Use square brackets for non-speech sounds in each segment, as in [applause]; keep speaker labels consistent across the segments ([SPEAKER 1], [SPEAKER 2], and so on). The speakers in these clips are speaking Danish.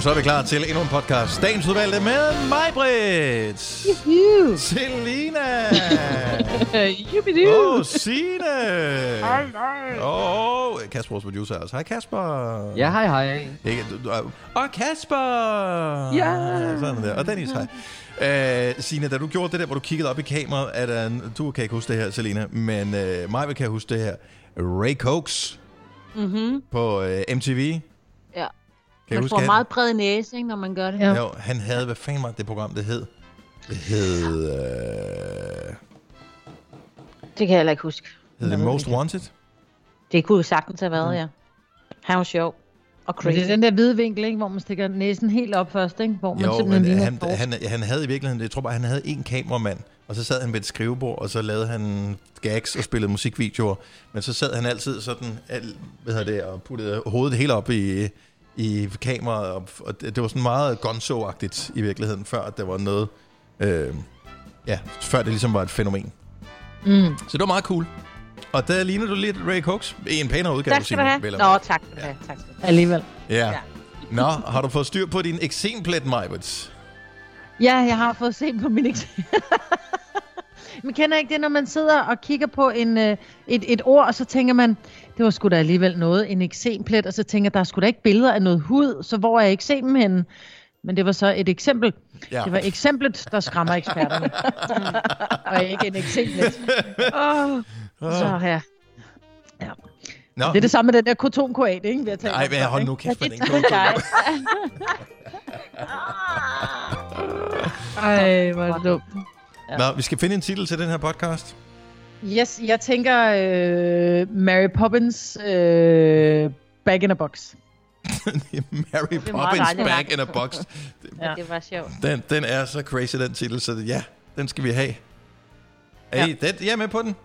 [SPEAKER 1] Så er vi klar til endnu en podcast. Dagens udvalgte med mig, Britt. Selina. [laughs]
[SPEAKER 2] Jubidu.
[SPEAKER 1] Og Signe. Hej, hej. Og Kasper, vores producer, også. Hej, Kasper.
[SPEAKER 3] Ja, hej hej.
[SPEAKER 1] Ikke, du, du, og Kasper.
[SPEAKER 2] Ja.
[SPEAKER 1] Sådan der. Og Dennis, hej. Uh, Signe, da du gjorde det der, hvor du kiggede op i kameraet, er der en, du kan ikke huske det her, Selina, men uh, mig kan huske det her. Ray Cokes
[SPEAKER 4] Mm-hmm.
[SPEAKER 1] på uh, MTV. Kan
[SPEAKER 4] Man
[SPEAKER 1] huske
[SPEAKER 4] får
[SPEAKER 1] han?
[SPEAKER 4] meget bred næse, ikke, når man gør det.
[SPEAKER 2] Ja.
[SPEAKER 1] Jo, han havde, hvad fanden var det program, det hed? Det hed, øh,
[SPEAKER 4] Det kan jeg heller ikke huske.
[SPEAKER 1] hed det Most
[SPEAKER 4] ikke.
[SPEAKER 1] Wanted?
[SPEAKER 4] Det kunne jo sagtens have været, ja. Han var sjov. Og
[SPEAKER 2] Men
[SPEAKER 4] crazy.
[SPEAKER 2] det er den der hvide vinkel, ikke? hvor man stikker næsen helt op først, ikke? hvor man
[SPEAKER 1] Jo,
[SPEAKER 2] simpelthen
[SPEAKER 1] men han,
[SPEAKER 2] torsk.
[SPEAKER 1] han, han havde i virkeligheden, jeg tror bare, han havde en kameramand, og så sad han ved et skrivebord, og så lavede han gags og spillede musikvideoer. Men så sad han altid sådan, al, hvad hedder det, og puttede hovedet helt op i, i kameraet, og, og det, det var sådan meget gonzo-agtigt i virkeligheden, før at der var noget, øh, ja, før det ligesom var et fænomen.
[SPEAKER 2] Mm.
[SPEAKER 1] Så det var meget cool. Og der ligner du lidt Ray Cox i en pænere udgave,
[SPEAKER 4] Tak skal du have.
[SPEAKER 1] vel
[SPEAKER 4] Nå, tak skal du have. Tak skal du have.
[SPEAKER 2] Alligevel.
[SPEAKER 1] Ja.
[SPEAKER 4] Ja.
[SPEAKER 1] Nå, har du fået styr på din eksemplet, Majbert?
[SPEAKER 2] Ja, jeg har fået set på min eksempel. [laughs] Man kender ikke det, når man sidder og kigger på en, øh, et, et ord, og så tænker man, det var sgu da alligevel noget, en eksemplet, og så tænker jeg, der er sgu da ikke billeder af noget hud, så hvor er eksemplen henne? Men det var så et eksempel.
[SPEAKER 1] Ja.
[SPEAKER 2] Det var eksemplet, der skræmmer eksperterne. [laughs] og ikke en eksemplet. Oh, så her. Ja.
[SPEAKER 1] Nå,
[SPEAKER 2] Det er det samme med den der kotonkoat, ikke? Vi har talt
[SPEAKER 1] Nej, men hold nu kæft med den
[SPEAKER 4] er [laughs] dig. [laughs]
[SPEAKER 2] Ej, hvor det dumt.
[SPEAKER 1] Nå, vi skal finde en titel til den her podcast.
[SPEAKER 2] Yes, jeg tænker øh, Mary Poppins øh, Back in a Box. [laughs]
[SPEAKER 1] Mary Poppins. Back in a Box.
[SPEAKER 2] Ja.
[SPEAKER 4] Det var sjovt.
[SPEAKER 1] Den, den er så crazy, den titel, så det- ja, den skal vi have. Er I, den, jeg er med på den.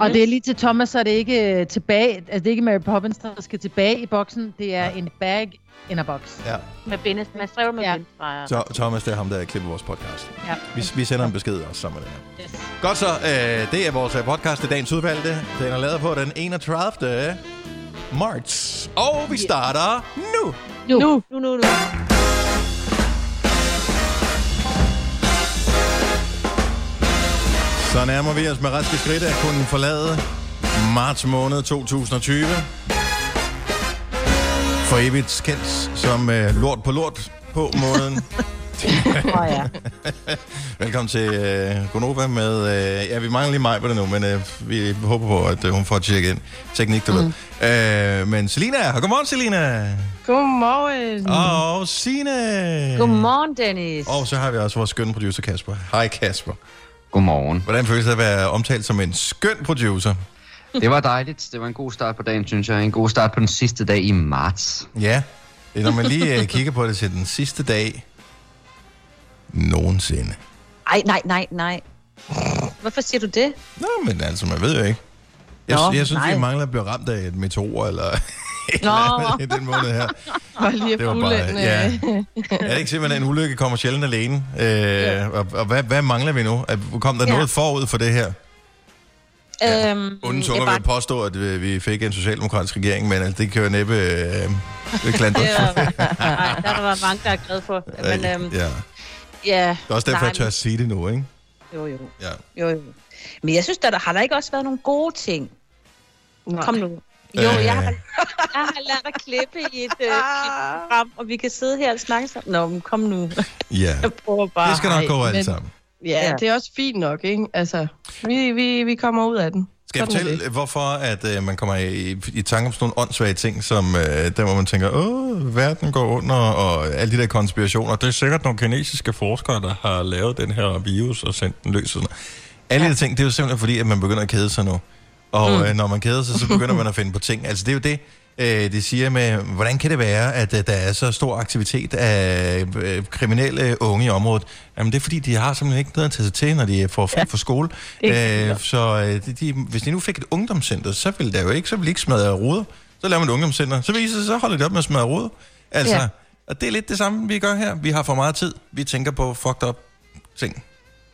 [SPEAKER 2] Og det er lige til Thomas, så er det ikke øh, tilbage, altså det er ikke Mary Poppins, der skal tilbage i boksen. Det er en bag in a box.
[SPEAKER 1] Ja.
[SPEAKER 4] Med bindes, man stræver med
[SPEAKER 2] Ja.
[SPEAKER 4] ja. bindestreger.
[SPEAKER 1] Så Thomas, det er ham, der klipper vores podcast.
[SPEAKER 2] Ja.
[SPEAKER 1] Vi, vi sender en besked også sammen med det her.
[SPEAKER 2] Yes.
[SPEAKER 1] Godt så, øh, det er vores øh, podcast, det er dagens udvalgte. Den er lavet på den 31. marts. Og vi starter nu.
[SPEAKER 4] Nu. Nu, nu, nu. nu.
[SPEAKER 1] Så nærmer vi os med raske skridt at kunne forlade marts måned 2020. For evigt kendt som øh, lort på lort på måneden. [laughs]
[SPEAKER 4] Åh ja. [laughs]
[SPEAKER 1] Velkommen til øh, Gonova med... Øh, ja, vi mangler lige mig på det nu, men øh, vi håber på, at øh, hun får tjekket ind. Teknik, du mm. ved. Øh, men Selina er her. Godmorgen, Selina.
[SPEAKER 5] Godmorgen.
[SPEAKER 1] Og Signe.
[SPEAKER 4] Godmorgen, Dennis.
[SPEAKER 1] Og så har vi også vores skønne producer, Kasper. Hej, Kasper.
[SPEAKER 3] Godmorgen.
[SPEAKER 1] Hvordan føles det at være omtalt som en skøn producer?
[SPEAKER 3] Det var dejligt. Det var en god start på dagen, synes jeg. En god start på den sidste dag i marts.
[SPEAKER 1] Ja, det er, når man lige øh, kigger på det til den sidste dag nogensinde.
[SPEAKER 4] Ej, nej, nej, nej. Hvorfor siger du det?
[SPEAKER 1] Nå, men altså, man ved jo ikke. Jeg,
[SPEAKER 4] Nå,
[SPEAKER 1] jeg synes,
[SPEAKER 4] nej.
[SPEAKER 1] vi mangler at blive ramt af et meteor eller [laughs]
[SPEAKER 4] Nå.
[SPEAKER 1] i den måned her.
[SPEAKER 5] Hold lige
[SPEAKER 1] Det var bare,
[SPEAKER 5] fuldende.
[SPEAKER 1] ja. Er det ikke simpelthen, en ulykke kommer sjældent alene? Øh, og og hvad, hvad mangler vi nu? Kom der
[SPEAKER 4] Ja.
[SPEAKER 1] noget forud for det her? Ja.
[SPEAKER 4] Øhm, jeg
[SPEAKER 1] tunger
[SPEAKER 4] bare-
[SPEAKER 1] vil påstå, at øh, vi fik en socialdemokratisk regering, men altså, det kan jo næppe øh, [laughs] det klandre.
[SPEAKER 4] Var, nej, der var mange, der er glade for. Men øhm,
[SPEAKER 1] ja.
[SPEAKER 4] ja.
[SPEAKER 1] Det er også derfor,
[SPEAKER 4] nej,
[SPEAKER 1] jeg tør at sige det nu, ikke?
[SPEAKER 4] Jo, jo.
[SPEAKER 1] Ja.
[SPEAKER 4] Jo, jo. Men jeg synes, der, der har der ikke også været nogle gode ting.
[SPEAKER 5] Nej.
[SPEAKER 4] Kom nu. Jo,
[SPEAKER 1] Øh.
[SPEAKER 4] jeg, har, jeg har lært at klippe i et, øh, et program, og vi kan sidde her og snakke sammen. Nå, men kom nu.
[SPEAKER 1] Ja, [laughs]
[SPEAKER 4] Jeg prøver bare.
[SPEAKER 1] det skal nok gå alt
[SPEAKER 5] men-
[SPEAKER 1] sammen.
[SPEAKER 5] Ja,
[SPEAKER 4] Ja.
[SPEAKER 5] det er også fint nok, ikke? Altså, vi, vi, vi kommer ud af den.
[SPEAKER 1] Skal jeg fortælle, hvorfor at, øh, man kommer i, i tanke om sådan nogle åndssvage ting, som øh, der, hvor man tænker, åh, verden går under, og alle de der konspirationer. Det er sikkert nogle kinesiske forskere, der har lavet den her virus og sendt den løs. Og sådan. Alle de der ting, det er jo simpelthen fordi, at man begynder at kede sig nu. Og mm. øh, når man keder sig, så begynder man at finde på ting. Altså det er jo det, øh, de siger med, hvordan kan det være, at øh, der er så stor aktivitet af øh, kriminelle unge i området? Jamen det er fordi, de har simpelthen ikke noget at tage sig til, når de får fri ja. fra skole. Øh, så øh, de, de, hvis de nu fik et ungdomscenter, så ville der jo ikke, så ville de ikke smadre ruder. Så laver man et ungdomscenter. Så viser det så holder de op med at smadre ruder. Altså. Ja. og det er lidt det samme, vi gør her. Vi har for meget tid. Vi tænker på fucked up ting.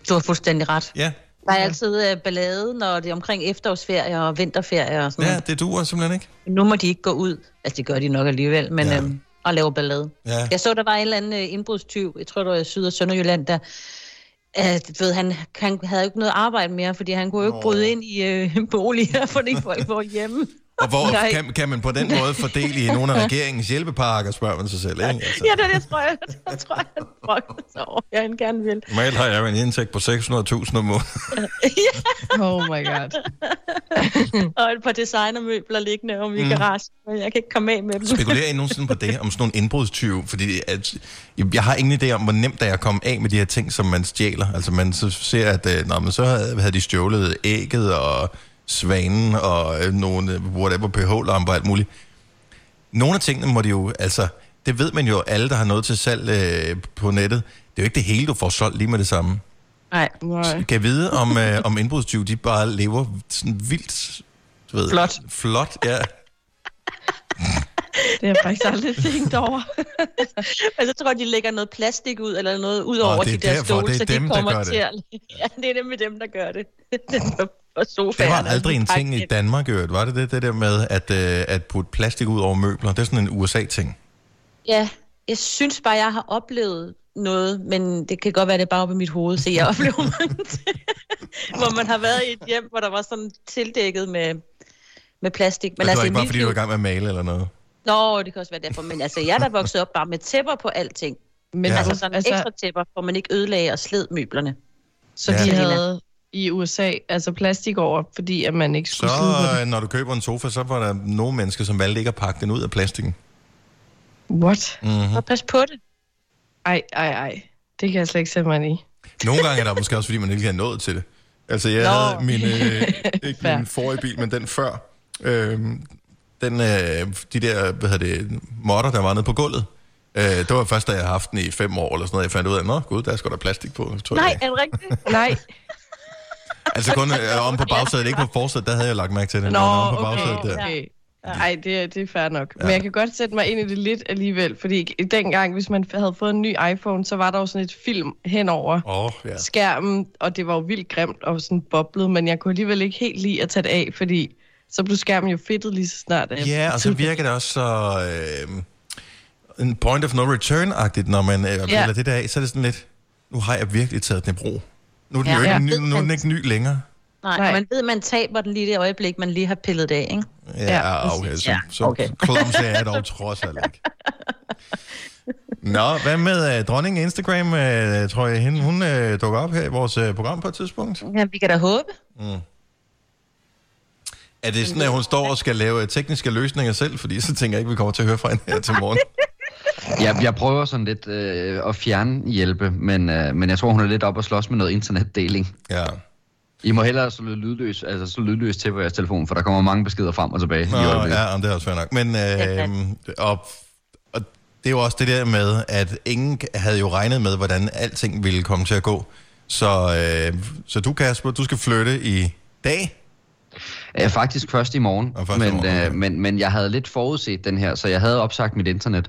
[SPEAKER 4] Du har fuldstændig ret.
[SPEAKER 1] Ja,
[SPEAKER 4] Der er altid øh, ballade, når det er omkring efterårsferie og vinterferie og sådan
[SPEAKER 1] ja
[SPEAKER 4] noget.
[SPEAKER 1] det duer simpelthen ikke.
[SPEAKER 4] Nu må de ikke gå ud. Altså, det gør de nok alligevel, men
[SPEAKER 1] Ja.
[SPEAKER 4] ja. øhm, og laver ballade.
[SPEAKER 1] Ja.
[SPEAKER 4] Jeg så, der var en eller anden øh, indbrudstyv, jeg tror, det var i Syd- og Sønderjylland, der Uh, ved, han, han havde jo ikke noget arbejde mere, fordi han kunne jo ikke bryde ind i øh, [laughs] boliger, fordi folk var hjemme.
[SPEAKER 1] Og hvor
[SPEAKER 4] Nej.
[SPEAKER 1] kan, kan man på den måde fordele i nogle af regeringens hjælpepakker, spørger man sig selv, ikke? Altså,
[SPEAKER 4] Ja, det, det tror jeg, det tror jeg, han brokkede sig over, jeg han gerne vil.
[SPEAKER 1] normalt har jeg jo en indtægt på 600.000 om måneden.
[SPEAKER 5] Oh my god. [laughs]
[SPEAKER 4] Og et par designermøbler liggende om i
[SPEAKER 1] Mm.
[SPEAKER 4] garagen, men jeg kan ikke komme af med dem.
[SPEAKER 1] Spekulerer I nogensinde på det, om sådan nogle indbrudstyve? Fordi at, jeg har ingen idé om, hvor nemt det er at komme af med de her ting, som man stjæler. Altså man så ser, at øh, nå, men så havde, havde de stjålet ægget og svanen og øh, nogle whatever pH-lamper og alt muligt. Nogle af tingene må de jo, altså, det ved man jo, alle der har noget til salg øh, på nettet, det er jo ikke det hele, du får solgt lige med det samme.
[SPEAKER 4] Nej,
[SPEAKER 5] Nej.
[SPEAKER 1] Kan jeg vide, om, øh, om indbrudstyve, de bare lever sådan vildt, du ved,
[SPEAKER 4] Flot.
[SPEAKER 1] Flot, ja. [laughs]
[SPEAKER 5] Det har jeg faktisk aldrig tænkt over. [laughs]
[SPEAKER 4] men så tror jeg, de lægger noget plastik ud, eller noget ud over
[SPEAKER 1] det er
[SPEAKER 4] de der
[SPEAKER 1] derfor,
[SPEAKER 4] stole,
[SPEAKER 1] det er
[SPEAKER 4] så de
[SPEAKER 1] dem, der
[SPEAKER 4] kommer
[SPEAKER 1] gør det.
[SPEAKER 4] til at... [laughs] Ja, det er nemlig dem, der gør det. Og
[SPEAKER 1] Det
[SPEAKER 4] sofaerne.
[SPEAKER 1] var aldrig en ting i Danmark, gjort. Var det det, det der med at, øh, at putte plastik ud over møbler? Det er sådan en USA-ting.
[SPEAKER 4] Ja, jeg synes bare, jeg har oplevet noget, men det kan godt være, det er bare oppe i mit hoved, så jeg oplever [laughs] mange ting, hvor man har været i et hjem, hvor der var sådan tildækket med, med plastik.
[SPEAKER 1] Men det var
[SPEAKER 4] i
[SPEAKER 1] ikke bare, fordi du var i gang med at male eller noget.
[SPEAKER 4] Nå, det kan også være derfor, men altså, jeg er da vokset op bare med tæpper på alting.
[SPEAKER 5] Men
[SPEAKER 1] Ja.
[SPEAKER 4] Altså sådan
[SPEAKER 5] altså,
[SPEAKER 4] ekstra tæpper, hvor man ikke ødelagde og sled møblerne.
[SPEAKER 5] så
[SPEAKER 1] Ja.
[SPEAKER 5] de havde i USA altså plastik over, fordi at man ikke
[SPEAKER 1] Så
[SPEAKER 5] skulle slide på den.
[SPEAKER 1] øh, når du køber en sofa, så var der nogle mennesker, som valgte ikke at pakke den ud af plastikken.
[SPEAKER 5] What?
[SPEAKER 1] Mm-hmm.
[SPEAKER 4] Og pas på det.
[SPEAKER 5] Ej, ej, ej. Det kan jeg slet ikke sætte mig ind i.
[SPEAKER 1] Nogle gange er der måske også, fordi man ikke har nået til det. Altså, jeg
[SPEAKER 5] Nå.
[SPEAKER 1] havde min, øh, [laughs] ikke min forrige bil, men den før. Øh, den, øh, de der, hvad hedder det, modder, der var nede på gulvet. Øh, det var først, da jeg havde haft den i fem år eller sådan noget. Jeg fandt ud af, nå gud, der er sgu da plastik på. Så jeg
[SPEAKER 4] Nej,
[SPEAKER 1] af.
[SPEAKER 4] er det rigtigt?
[SPEAKER 5] Nej.
[SPEAKER 1] Altså kun øh, om på bagsædet, ikke på forsædet, der havde jeg lagt mærke til det.
[SPEAKER 5] Nå,
[SPEAKER 1] om på
[SPEAKER 5] okay.
[SPEAKER 1] bagsædet der.
[SPEAKER 5] okay. Ej, det, er- det er fair nok.
[SPEAKER 1] Ja.
[SPEAKER 5] Men jeg kan godt sætte mig ind i det lidt alligevel, fordi dengang, hvis man havde fået en ny iPhone, så var der jo sådan et film henover
[SPEAKER 1] oh, ja.
[SPEAKER 5] skærmen, og det var jo vildt grimt og sådan boblet, men jeg kunne alligevel ikke helt lide at tage det af, fordi så blev skærmen jo fedtet lige så snart.
[SPEAKER 1] Ja, og så virker det også så... Øh, en point of no return-agtigt, når man øh,
[SPEAKER 5] Ja.
[SPEAKER 1] det der af, så er det sådan lidt, nu har jeg virkelig taget den i brug. Nu er den
[SPEAKER 4] Ja.
[SPEAKER 1] jo ikke,
[SPEAKER 5] Ja.
[SPEAKER 1] ny, nu er den ikke ny længere.
[SPEAKER 4] Nej,
[SPEAKER 5] Nej.
[SPEAKER 4] Man ved, man taber den lige det øjeblik, man lige har pillet det af, ikke?
[SPEAKER 1] Ja,
[SPEAKER 5] Ja,
[SPEAKER 1] okay, så,
[SPEAKER 4] Ja,
[SPEAKER 1] så
[SPEAKER 4] okay.
[SPEAKER 1] clumsy er jeg dog trods alt ikke. Nå, hvad med uh, dronningen af Instagram? Uh, tror jeg, hende, hun uh, dukker op her i vores uh, program på et tidspunkt?
[SPEAKER 4] Ja, vi kan da håbe.
[SPEAKER 1] Er det sådan, at hun står og skal lave øh, tekniske løsninger selv? Fordi så tænker jeg ikke, vi kommer til at høre fra hende her til morgen.
[SPEAKER 3] Jeg, jeg prøver sådan lidt øh, at fjerne hjælpe, men, øh, men jeg tror, hun er lidt op og slås med noget internetdeling.
[SPEAKER 1] Ja.
[SPEAKER 3] I må hellere slå lydløs, altså slå lydløs til på jeres telefon, for der kommer mange beskeder frem og tilbage.
[SPEAKER 1] Nå,
[SPEAKER 3] i
[SPEAKER 1] ja, om det er også fair nok. Men, øh, og, og det er jo også det der med, at ingen havde jo regnet med, hvordan alting ville komme til at gå. Så, øh, så du, Kasper, du skal flytte i dag.
[SPEAKER 3] Øh, faktisk først i morgen,
[SPEAKER 1] Ja, først i
[SPEAKER 3] men,
[SPEAKER 1] morgen, okay.
[SPEAKER 3] øh, men, men jeg havde lidt forudset den her, så jeg havde opsagt mit internet.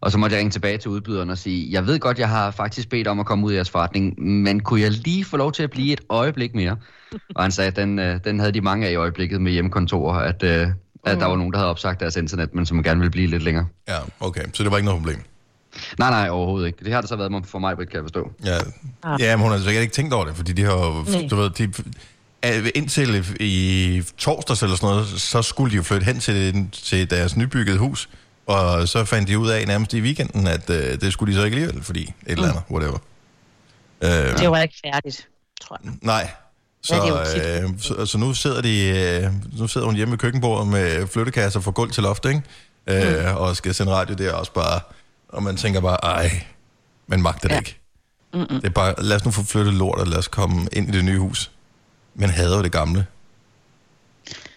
[SPEAKER 3] Og så måtte jeg ringe tilbage til udbyderen og sige, jeg ved godt, jeg har faktisk bedt om at komme ud i jeres forretning, men kunne jeg lige få lov til at blive et øjeblik mere? [laughs] Og han sagde, at den, øh, den havde de mange af i øjeblikket med hjemmekontor, at, øh, at der var nogen, der havde opsagt deres internet, men som gerne ville blive lidt længere.
[SPEAKER 1] Ja, okay. Så det var ikke noget problem.
[SPEAKER 3] Nej, nej, overhovedet ikke. Det har det så været for mig, kan jeg forstå.
[SPEAKER 1] Ja,
[SPEAKER 4] Ah.
[SPEAKER 1] ja men hun har sikkert ikke tænkt over det, fordi de har jo, du ved, de, indtil i torsdags eller sådan noget, så skulle de jo flytte hen til, til deres nybyggede hus, og så fandt de ud af nærmest i weekenden, at øh, det skulle de så ikke alligevel, fordi et eller andet, whatever. Øh,
[SPEAKER 4] Det var ikke færdigt, tror jeg.
[SPEAKER 1] nej. Så,
[SPEAKER 4] Ja,
[SPEAKER 1] øh, så, så nu sidder de, øh, nu sidder hun hjemme ved køkkenbordet med flyttekasser fra gulv til loft, ikke? Øh,
[SPEAKER 4] Mm.
[SPEAKER 1] og skal sende radio der også bare, og man tænker bare, ej, man magter det
[SPEAKER 4] Ja.
[SPEAKER 1] ikke. Det er bare, lad os nu få flyttet lort, og lad os komme ind i det nye hus. Men hader jo det gamle.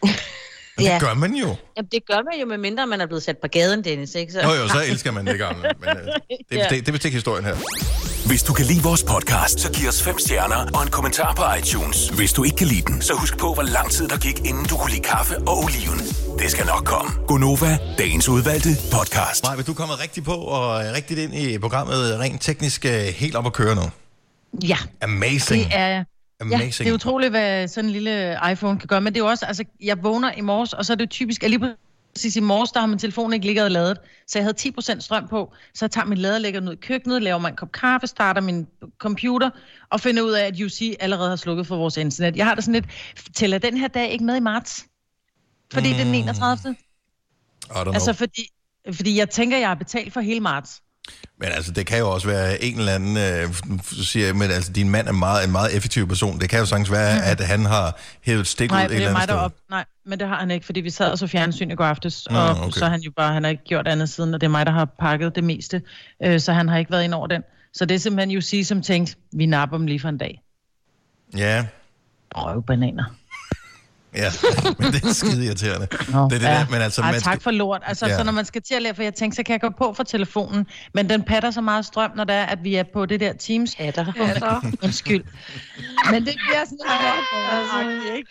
[SPEAKER 1] [laughs] Og
[SPEAKER 4] Ja.
[SPEAKER 1] det gør man jo.
[SPEAKER 4] Jamen, det gør man jo, med mindre man er blevet sat på gaden, Dennis, ikke? Så...
[SPEAKER 1] Jo jo, så elsker man det gamle. Men øh, [laughs] det, er,
[SPEAKER 4] Ja.
[SPEAKER 1] det, det er vist ikke historien her.
[SPEAKER 6] Hvis du kan lide vores podcast, så giv os fem stjerner og en kommentar på iTunes. Hvis du ikke kan lide den, så husk på, hvor lang tid der gik, inden du kunne lide kaffe og oliven. Det skal nok komme. Gonova, dagens udvalgte podcast.
[SPEAKER 1] Nej, men du er kommet rigtig på, og rigtigt ind i programmet, rent teknisk øh, helt op at køre nu.
[SPEAKER 2] Ja,
[SPEAKER 1] Amazing.
[SPEAKER 2] det er jeg. Ja,
[SPEAKER 1] Amazing.
[SPEAKER 2] det er utroligt, hvad sådan en lille iPhone kan gøre. Men det er jo også, altså, jeg vågner i morges, og så er det typisk, at lige Præcis i morges, der har min telefon ikke ligget og ladet, så jeg havde 10% strøm på, så jeg tager min lader, lægger den ud i køkkenet, laver mig en kop kaffe, starter min computer, og finder ud af, at UC allerede har slukket for vores internet. Jeg har det sådan lidt, tæller den her dag ikke med i marts? Fordi mm. det er den 31.
[SPEAKER 1] I don't know.
[SPEAKER 2] Altså fordi, fordi jeg tænker, jeg har betalt for hele marts.
[SPEAKER 1] Men altså, det kan jo også være en eller anden, øh, siger jeg, men altså, din mand er meget, en meget effektiv person. Det kan jo sagtens være, mm. at han har hævet stik ud
[SPEAKER 2] Nej,
[SPEAKER 1] et
[SPEAKER 2] det
[SPEAKER 1] eller
[SPEAKER 2] er
[SPEAKER 1] andet sted.
[SPEAKER 2] op. Nej, men det har han ikke, fordi vi sad og så fjernsyn i går aftes,
[SPEAKER 1] Nå,
[SPEAKER 2] og
[SPEAKER 1] okay.
[SPEAKER 2] så har han jo bare, han har ikke gjort andet siden, og det er mig, der har pakket det meste, øh, så han har ikke været ind over den. Så det er simpelthen jo sige, som tænkt, vi napper dem lige for en dag.
[SPEAKER 1] Ja,
[SPEAKER 2] Røvbananer.
[SPEAKER 1] Ja, [laughs] men det er skide irriterende.
[SPEAKER 2] Nå,
[SPEAKER 1] det er det
[SPEAKER 2] ja.
[SPEAKER 1] der, men altså,
[SPEAKER 2] Ej,
[SPEAKER 1] man
[SPEAKER 2] tak
[SPEAKER 1] skal,
[SPEAKER 2] for lort. Altså,
[SPEAKER 1] Ja.
[SPEAKER 2] så når man skal til at lære, for jeg tænkte, så kan jeg gå på for telefonen, men den patter så meget strøm, når det er, at vi er på det der Teams.
[SPEAKER 4] Hatter.
[SPEAKER 5] Hatter.
[SPEAKER 2] Undskyld. Men det bliver sådan noget altså, ikke?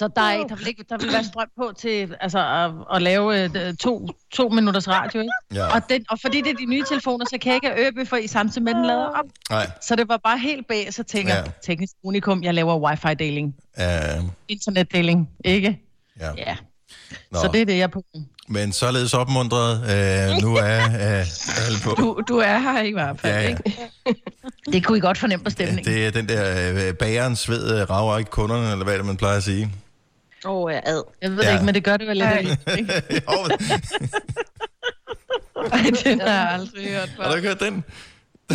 [SPEAKER 2] Så der, er, der, vil ikke, der vil være strøm på til altså, at, at lave øh, to, to minutters radio. Ikke?
[SPEAKER 1] Ja.
[SPEAKER 2] Og, den, og fordi det er de nye telefoner, så kan jeg ikke have ØB for i samtidig med, den lader op.
[SPEAKER 1] nej,
[SPEAKER 2] Så det var bare helt bag, så tænker jeg,
[SPEAKER 1] Ja.
[SPEAKER 2] teknisk unikum, jeg laver wifi-deling.
[SPEAKER 1] øh,
[SPEAKER 2] Internetdeling, ikke?
[SPEAKER 1] ja.
[SPEAKER 2] Ja.
[SPEAKER 1] Nå.
[SPEAKER 2] Så det er det, jeg er på.
[SPEAKER 1] Men således opmuntret, øh, nu er øh, alle på.
[SPEAKER 5] Du, du er her i hvert fald,
[SPEAKER 1] Ja, ja.
[SPEAKER 5] ikke?
[SPEAKER 2] Det kunne I godt fornemme på stemningen.
[SPEAKER 1] Det er den der øh, bagerens sved øh, rager ikke kunderne, eller hvad det man plejer at sige.
[SPEAKER 4] Åh, oh, ja, ad.
[SPEAKER 2] Jeg ved
[SPEAKER 1] Ja.
[SPEAKER 2] ikke, men det gør det vel lidt.
[SPEAKER 5] Ej.
[SPEAKER 2] ikke? [laughs]
[SPEAKER 1] Jo, [laughs]
[SPEAKER 5] Ej, den har jeg aldrig hørt
[SPEAKER 1] har du
[SPEAKER 5] før.
[SPEAKER 1] ikke hørt den? [laughs]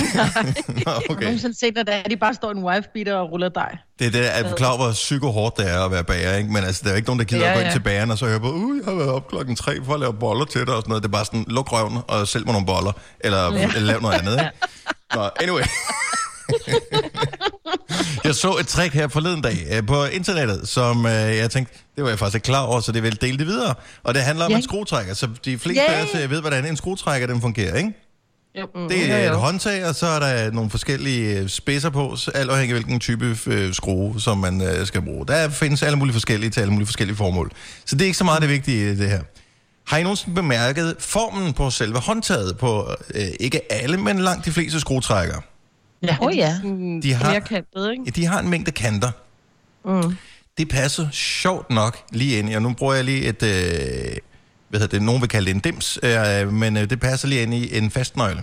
[SPEAKER 2] Har du
[SPEAKER 1] okay.
[SPEAKER 2] nogensinde set, at de bare står i en wife-beater og ruller dig?
[SPEAKER 1] Det er det, at du klar hvor psykohårdt det er at være bager, ikke? Men altså, der er jo ikke nogen, der gider ja,
[SPEAKER 5] Ja,
[SPEAKER 1] at gå ind
[SPEAKER 5] ja.
[SPEAKER 1] til bageren og så høre på, uh, jeg har været op klokken tre for at lave boller til dig og sådan noget. Det er bare sådan, luk røven og sælg mig nogle boller, eller, ja. eller lav noget andet, ikke? Nå, anyway. [laughs] jeg så et trick her forleden dag øh, på internettet, som øh, jeg tænkte, det var jeg faktisk ikke klar over, så det vil dele det videre. Og det handler om
[SPEAKER 2] Ja.
[SPEAKER 1] en skruetrækker, så de fleste
[SPEAKER 2] Ja.
[SPEAKER 1] af os øh, ved, hvordan en skruetrækker den fungerer, ikke?
[SPEAKER 5] Jo, mm,
[SPEAKER 1] Det er
[SPEAKER 5] jo,
[SPEAKER 1] et håndtag, og så er der nogle forskellige spidser på, så alt afhængig af hvilken type øh, skrue, som man øh, skal bruge. Der findes alle mulige forskellige til alle mulige forskellige formål. Så det er ikke så meget det vigtige i det her. Har I nogensinde bemærket formen på selve håndtaget på øh, ikke alle, men langt de fleste skruetrækkere?
[SPEAKER 2] Ja.
[SPEAKER 4] Åh, ja.
[SPEAKER 5] Sådan
[SPEAKER 1] De har-
[SPEAKER 5] Flerkantet, ikke?
[SPEAKER 1] De har en mængde kanter.
[SPEAKER 5] Mm.
[SPEAKER 1] Det passer sjovt nok lige ind og nu bruger jeg lige et, øh, hvad hedder det, nogen vil kalde det en dims, øh, men øh, det passer lige ind i en fastnøgle.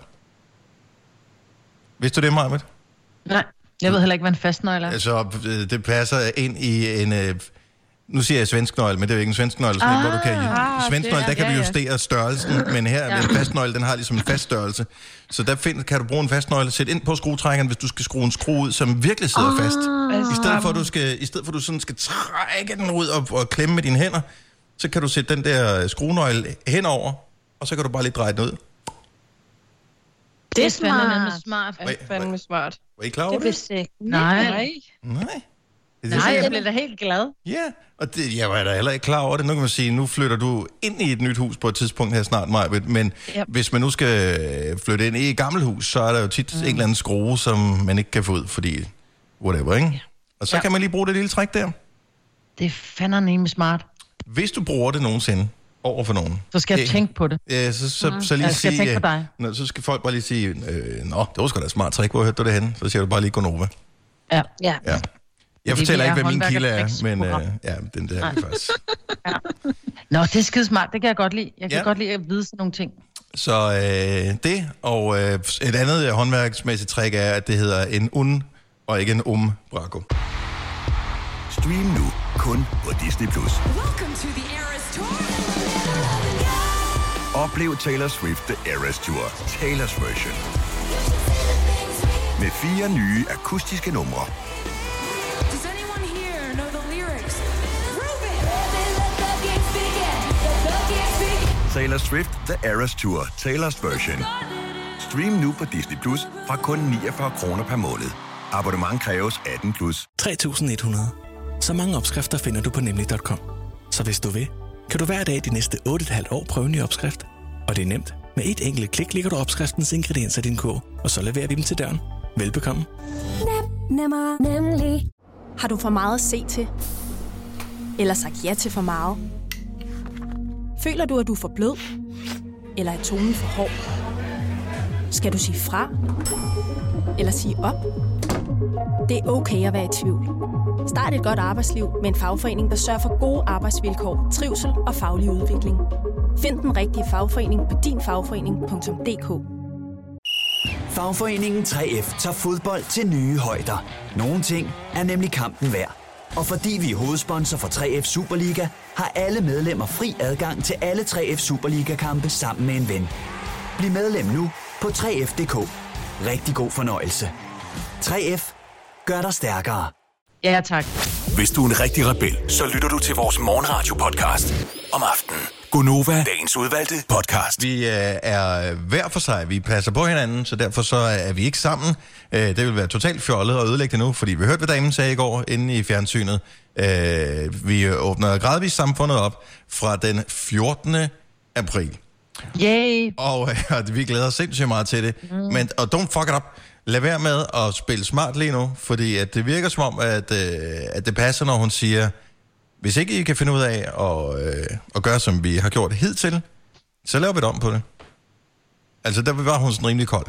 [SPEAKER 1] Vidste du det, Marvitt?
[SPEAKER 2] Nej, jeg ved heller ikke, hvad en fastnøgle er.
[SPEAKER 1] Altså, øh, det passer ind i en... Øh, nu siger jeg svensk nøgle, men det er jo ikke en svensk nøgle, sådan ah, hvor du kan...
[SPEAKER 5] ah,
[SPEAKER 1] svensk
[SPEAKER 5] det
[SPEAKER 1] nøgle,
[SPEAKER 5] er-
[SPEAKER 1] der kan
[SPEAKER 5] ja,
[SPEAKER 1] vi
[SPEAKER 5] ja.
[SPEAKER 1] justere størrelsen, men her ja. en fast nøgle, den har ligesom en fast størrelse. Så der find, kan du bruge en fast nøgle, sæt ind på skruetrækkeren, hvis du skal skrue en skrue ud, som virkelig sidder fast. I stedet for, at du, skal, i stedet for, at du sådan skal trække den ud og, og klemme med dine hænder, så kan du sætte den der skruenøgle henover, og så kan du bare lige dreje den ud.
[SPEAKER 4] Det er
[SPEAKER 2] fandme
[SPEAKER 4] smart.
[SPEAKER 2] smart.
[SPEAKER 5] Det er fandme smart.
[SPEAKER 1] Var I klar over
[SPEAKER 4] Det
[SPEAKER 1] det?
[SPEAKER 4] vidste jeg ikke.
[SPEAKER 2] Nej.
[SPEAKER 5] Nej.
[SPEAKER 1] Nej. Det
[SPEAKER 2] Nej, jeg blev da helt glad.
[SPEAKER 1] Ja, og det, jeg var da heller ikke klar over det. Nu kan man sige, nu flytter du ind i et nyt hus på et tidspunkt her snart, Majbet. Men yep. Hvis man nu skal flytte ind i et gammelt hus, så er der jo tit mm. en eller anden skrue, som man ikke kan få ud, fordi whatever, ikke? Og så ja.
[SPEAKER 2] Ja.
[SPEAKER 1] kan man lige bruge det lille træk der.
[SPEAKER 2] Det er fandme smart.
[SPEAKER 1] Hvis du bruger det nogensinde over for nogen,
[SPEAKER 2] Så skal jeg
[SPEAKER 1] Øh,
[SPEAKER 2] tænke på det.
[SPEAKER 1] ja, så, så, så lige
[SPEAKER 2] Jeg skal
[SPEAKER 1] sige...
[SPEAKER 2] tænke på
[SPEAKER 1] øh,
[SPEAKER 2] dig.
[SPEAKER 1] Nå, så skal folk bare lige sige, øh, Nå, det var sgu da et smart trick, hvor hørte du det henne? Så siger du bare lige Gonova.
[SPEAKER 2] Ja.
[SPEAKER 4] Ja.
[SPEAKER 1] Ja. Jeg fortæller
[SPEAKER 2] er
[SPEAKER 1] ikke, hvad min kilde er, men øh, ja, den der er faktisk. [laughs]
[SPEAKER 2] Nå, det er skide smart. Det kan jeg godt lide. Jeg kan
[SPEAKER 1] Ja.
[SPEAKER 2] godt lide at vide sådan nogle ting.
[SPEAKER 1] Så øh, det, og øh, et andet øh, håndværksmæssigt trick er, at det hedder en un, og ikke en um braco.
[SPEAKER 6] Stream nu kun på Disney+. Plus. Oplev Taylor Swift The Eras Tour, Taylor's version. Med fire nye akustiske numre. Taylor Swift The Eras Tour, Taylor's version. Stream nu på Disney Plus fra kun 49 kroner per måned. Abonnement kræves 18 plus.
[SPEAKER 7] 3100. Så mange opskrifter finder du på nemlig.com. Så hvis du vil, kan du hver dag de næste 8,5 år prøve en ny opskrift. Og det er nemt. Med et enkelt klik ligger du opskriftens ingredienser i din kog, og så leverer vi dem til døren. Velbekomme.
[SPEAKER 8] Nemmer, nemlig. Har du for meget at se til? Eller sagt ja til for meget? Føler du, at du er for blød? Eller er tonen for hård? Skal du sige fra? Eller sige op? Det er okay at være i tvivl. Start et godt arbejdsliv med en fagforening, der sørger for gode arbejdsvilkår, trivsel og faglig udvikling. Find den rigtige fagforening på dinfagforening.dk.
[SPEAKER 9] Fagforeningen 3F tager fodbold til nye højder. Nogle ting er nemlig kampen værd. Og fordi vi er hovedsponsor for 3F Superliga, har alle medlemmer fri adgang til alle 3F Superliga-kampe sammen med en ven. Bliv medlem nu på 3F.dk. Rigtig god fornøjelse. 3F gør dig stærkere.
[SPEAKER 2] Ja, tak.
[SPEAKER 6] Hvis du er en rigtig rebel, så lytter du til vores morgenradio-podcast om aftenen. Gunova, dagens udvalgte podcast.
[SPEAKER 1] Vi øh, er hver for sig. Vi passer på hinanden, så derfor så er vi ikke sammen. Øh, det vil være totalt fjollet at ødelægge det nu, fordi vi hørte, hvad damen sagde i går inde i fjernsynet. Øh, vi åbner gradvist samfundet op fra den 14. april.
[SPEAKER 2] Yay.
[SPEAKER 1] Og øh, [laughs] vi glæder os sindssygt meget til det. Mm. Men, og don't fuck it up. Lad være med at spille smart lige nu, fordi at det virker som om, at, øh, at det passer, når hun siger, hvis ikke I kan finde ud af at, øh, at gøre, som vi har gjort hidtil, så laver vi det om på det. Altså, der var hun sådan rimelig kold.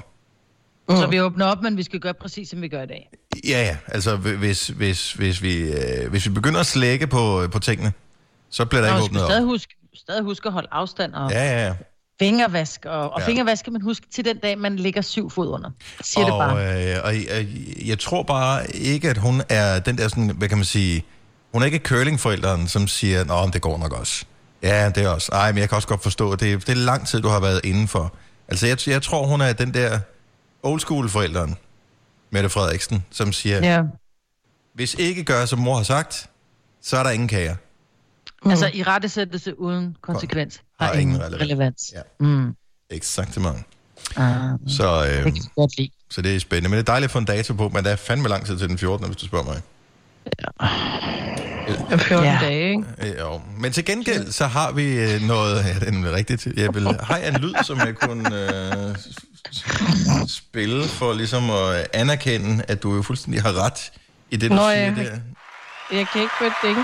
[SPEAKER 2] Mm. Så vi åbner op, men vi skal gøre præcis, som vi gør i dag.
[SPEAKER 1] Ja, ja. Altså, hvis, hvis, hvis, vi, øh, hvis vi begynder at slække på, på tingene, så bliver der
[SPEAKER 2] Nå,
[SPEAKER 1] ikke åbnet op.
[SPEAKER 2] stadig huske, stadig huske at holde afstand og
[SPEAKER 1] Ja, ja, ja.
[SPEAKER 2] fingervask. Og, og
[SPEAKER 1] Ja.
[SPEAKER 2] fingervask man huske til den dag, man ligger syv fod under. Siger det
[SPEAKER 1] og,
[SPEAKER 2] bare.
[SPEAKER 1] Øh, og jeg, jeg tror bare ikke, at hun er den der sådan, hvad kan man sige, hun er ikke curlingforældren, som siger, nå, det går nok også. Ja, det er også. Ej, men jeg kan også godt forstå, at det, det er lang tid, du har været indenfor. Altså, jeg, jeg tror, hun er den der old school forældren, Mette Frederiksen, som siger, ja.
[SPEAKER 2] Ja.
[SPEAKER 1] hvis ikke gør, som mor har sagt, så er der ingen kager.
[SPEAKER 2] Altså, i rettesættelse uden konsekvens
[SPEAKER 1] Har
[SPEAKER 2] har
[SPEAKER 1] ingen
[SPEAKER 2] ingen
[SPEAKER 1] relevans.
[SPEAKER 2] relevans.
[SPEAKER 1] Ja.
[SPEAKER 2] Mm.
[SPEAKER 1] Exakt mange.
[SPEAKER 2] Ah,
[SPEAKER 1] Så, øh,
[SPEAKER 2] det kan jeg godt lide.
[SPEAKER 1] så det er spændende. Men det er dejligt at få en dato på, men der er fandme lang tid til den 14., hvis du spørger mig.
[SPEAKER 5] 14
[SPEAKER 2] Ja.
[SPEAKER 5] dage, ikke?
[SPEAKER 1] Øh, Jo. Men til gengæld, så har vi øh, noget... Ja, det er rigtigt. Jeg vil, har jeg en lyd, som jeg kunne øh, spille for ligesom at anerkende, at du jo fuldstændig har ret i det, du
[SPEAKER 5] Nå,
[SPEAKER 1] siger
[SPEAKER 5] jeg-
[SPEAKER 1] der.
[SPEAKER 5] Jeg kan ikke få et ding.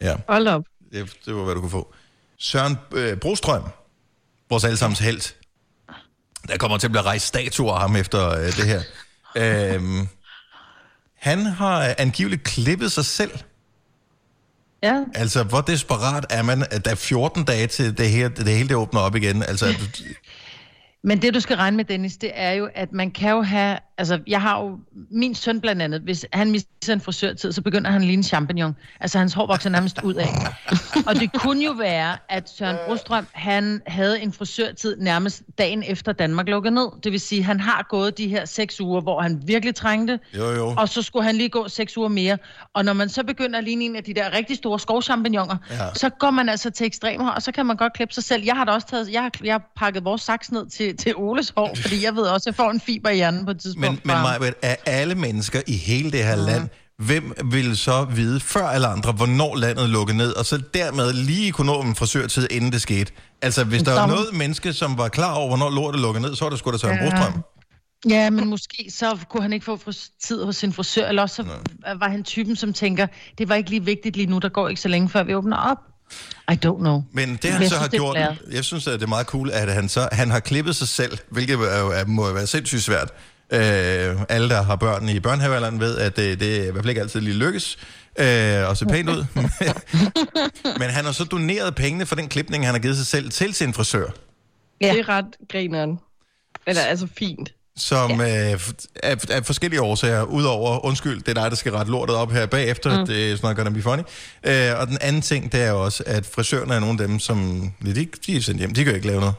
[SPEAKER 1] Ja,
[SPEAKER 5] Hold op.
[SPEAKER 1] det, det var, hvad du kunne få. Søren øh, Brostrøm, vores allesammens held. Der kommer til at blive rejst statuer af ham efter øh, det her. Øhm, han har angiveligt klippet sig selv.
[SPEAKER 2] Ja.
[SPEAKER 1] Altså, hvor desperat er man, at der er 14 dage til det, her, det hele det åbner op igen? Altså, [laughs]
[SPEAKER 2] Men det, du skal regne med, Dennis, det er jo, at man kan jo have... Altså, jeg har jo... Min søn blandt andet, hvis han misser en frisørtid, så begynder han at ligne en champignon. Altså, hans hår vokser nærmest ud af. [laughs] Og det kunne jo være, at Søren Brostrøm, han havde en frisørtid nærmest dagen efter Danmark lukkede ned. Det vil sige, han har gået de her seks uger, hvor han virkelig trængte.
[SPEAKER 1] jo, jo.
[SPEAKER 2] Og så skulle han lige gå seks uger mere. Og når man så begynder at ligne en af de der rigtig store skovchampignoner,
[SPEAKER 1] ja.
[SPEAKER 2] så går man altså til ekstremer, og så kan man godt klippe sig selv. Jeg har da også taget, jeg har, jeg har pakket vores saks ned til, til Oles hår, fordi jeg ved også, at jeg får en fiber i hjernen på et tidspunkt.
[SPEAKER 1] Men, men Majbert, af alle mennesker i hele det her land, hvem vil så vide før alle andre, hvornår landet lukkede ned, og så dermed lige kunne nå en frisørtid, inden det skete? Altså, hvis der var
[SPEAKER 2] Som-
[SPEAKER 1] noget menneske, som var klar over, hvornår lortet lukkede ned, så var det sgu da Søren
[SPEAKER 2] Ja.
[SPEAKER 1] Brostrøm.
[SPEAKER 2] Ja, men måske så kunne han ikke få tid hos sin frisør, eller også så var han typen, som tænker, det var ikke lige vigtigt lige nu, der går ikke så længe, før vi åbner op. I don't know.
[SPEAKER 1] Men det han
[SPEAKER 2] Jeg
[SPEAKER 1] så
[SPEAKER 2] synes,
[SPEAKER 1] har gjort, jeg synes, at det er meget cool, at han så han har klippet sig selv, hvilket er, må være sindssygt svært. Øh, alle, der har børn i børnehavealderen, ved, at det, det er i hvert fald ikke altid lige lykkes øh, og se pænt ud. [laughs] Men han har så doneret pengene for den klipning, han har givet sig selv til sin frisør.
[SPEAKER 5] Ja. Det er ret grineren. Eller altså fint.
[SPEAKER 1] som ja. øh, af, af forskellige årsager, udover, undskyld, det er dig, der skal rette lortet op her bagefter, mm. det er snart gonna be funny. Øh, og den anden ting, det er jo også, at frisørerne er nogle af dem, som, de, de er sendt hjem, de kan jo ikke lave noget.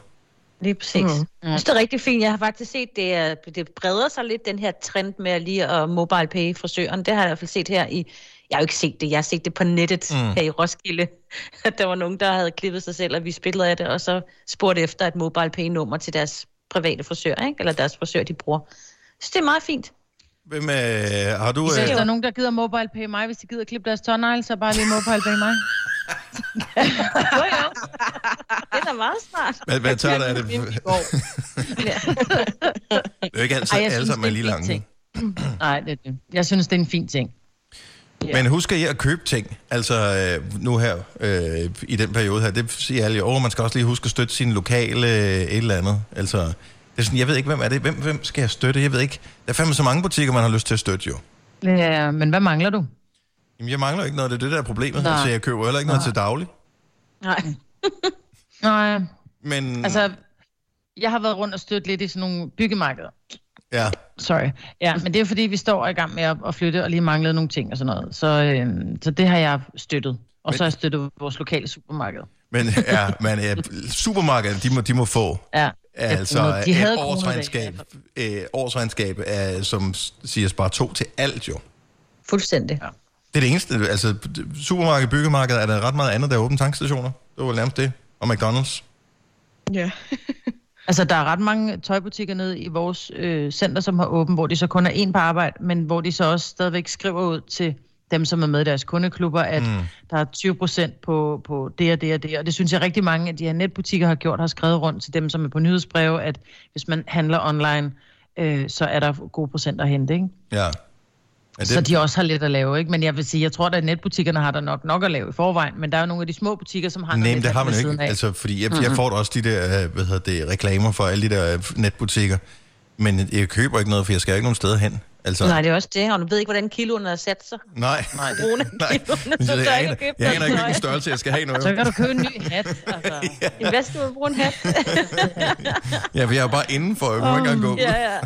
[SPEAKER 4] Lige præcis. Mm. Jeg synes, det er rigtig fint. Jeg har faktisk set, det, det breder sig lidt, den her trend med at lige at mobile pay frisøren. Det har jeg i hvert fald set her i... Jeg har jo ikke set det, jeg har set det på nettet
[SPEAKER 1] Mm.
[SPEAKER 4] mm. her i Roskilde. At [laughs] der var nogen, der havde klippet sig selv, og vi spillede af det, og så spurgte efter et mobile pay nummer til deres private frisør, ikke? eller deres frisør, de bruger. Så det er meget fint.
[SPEAKER 1] Hvem, øh, har du...
[SPEAKER 2] Hvis
[SPEAKER 1] Øh,
[SPEAKER 2] der er nogen, der gider mobile pay mig, hvis de gider klippe deres tårnegle, så bare lige mobile pay mig. [laughs]
[SPEAKER 4] Jo, jo. Det er da meget smart.
[SPEAKER 1] hvad, hvad tager der af det? Det er jo ikke altid,
[SPEAKER 2] Ej, jeg
[SPEAKER 1] alle
[SPEAKER 2] synes,
[SPEAKER 1] sammen er
[SPEAKER 2] det
[SPEAKER 1] lige
[SPEAKER 2] er en fin
[SPEAKER 1] lange.
[SPEAKER 2] ting. Nej, det er det. Jeg synes, det er en fin ting.
[SPEAKER 1] Men husk I at købe ting, altså øh, nu her, øh, i den periode her, det siger alle jo, oh, man skal også lige huske at støtte sin lokale øh, et eller andet. Altså, Det er sådan, jeg ved ikke, hvem er det? Hvem, hvem skal jeg støtte? Jeg ved ikke. Der er fandme så mange butikker, man har lyst til at støtte, jo.
[SPEAKER 2] Ja, men hvad mangler du?
[SPEAKER 1] Jamen, jeg mangler ikke noget. Det er det, der er problemet.
[SPEAKER 2] Nej.
[SPEAKER 1] Altså, jeg køber heller ikke noget til daglig.
[SPEAKER 4] Nej. [laughs]
[SPEAKER 2] Nej,
[SPEAKER 1] Men,
[SPEAKER 2] altså, jeg har været rundt og stødt lidt i sådan nogle byggemarkeder.
[SPEAKER 1] ja.
[SPEAKER 2] Sorry. Ja, men det er fordi, vi står i gang med at, flytte og lige manglede nogle ting og sådan noget. Så, øh, så det har jeg støttet. Og så har jeg støttet vores lokale supermarked.
[SPEAKER 1] Men, ja, men ja, supermarkederne, de må, de må få
[SPEAKER 2] Ja.
[SPEAKER 1] altså.
[SPEAKER 2] De
[SPEAKER 1] et
[SPEAKER 2] havde kroner
[SPEAKER 1] årsregnskab, øh, årsregnskab er, som siger spare to til alt, jo.
[SPEAKER 4] Fuldstændig. Ja.
[SPEAKER 1] Det er det eneste. Altså, supermarked, byggemarked, er der ret meget andet, der er åbent tankstationer. Det var nærmest det. Og McDonald's.
[SPEAKER 5] Ja. [laughs]
[SPEAKER 2] Altså, der er ret mange tøjbutikker nede i vores øh, center, som har åbent, hvor de så kun er en på arbejde, men hvor de så også stadigvæk skriver ud til dem, som er med i deres kundeklubber, at mm. der er 20 procent på, på det og det og det. Og det synes jeg rigtig mange af de her netbutikker har gjort, har skrevet rundt til dem, som er på nyhedsbreve, at hvis man handler online, øh, så er der gode procenter at hente, ikke?
[SPEAKER 1] Ja. Ja
[SPEAKER 2] Det... Så de også har lidt at lave, ikke? Men jeg vil sige, jeg tror, at netbutikkerne har der nok nok at lave i forvejen, men der er jo nogle af de små butikker, som har
[SPEAKER 1] Nej, det har man jo ikke.
[SPEAKER 2] af.
[SPEAKER 1] Altså, fordi jeg, jeg får også de der øh, hvad hedder det, reklamer for alle de der øh, netbutikker. Men jeg køber ikke noget, for jeg skal ikke nogen steder hen. Altså,
[SPEAKER 4] Nej, det er også det, og du ved ikke, hvordan kiloen har sat sig.
[SPEAKER 1] nej.
[SPEAKER 2] Nej, det... [laughs]
[SPEAKER 4] Corona
[SPEAKER 1] nej.
[SPEAKER 4] så
[SPEAKER 1] jeg,
[SPEAKER 4] er
[SPEAKER 1] aner, jeg aner ikke, hvilken størrelse jeg skal have noget.
[SPEAKER 2] Så kan du købe en ny hat. [laughs] Altså.
[SPEAKER 4] En hvad skal du bruge en hat?
[SPEAKER 1] Ja, for jeg er bare indenfor, jeg må ikke engang gå.
[SPEAKER 4] ja, ja.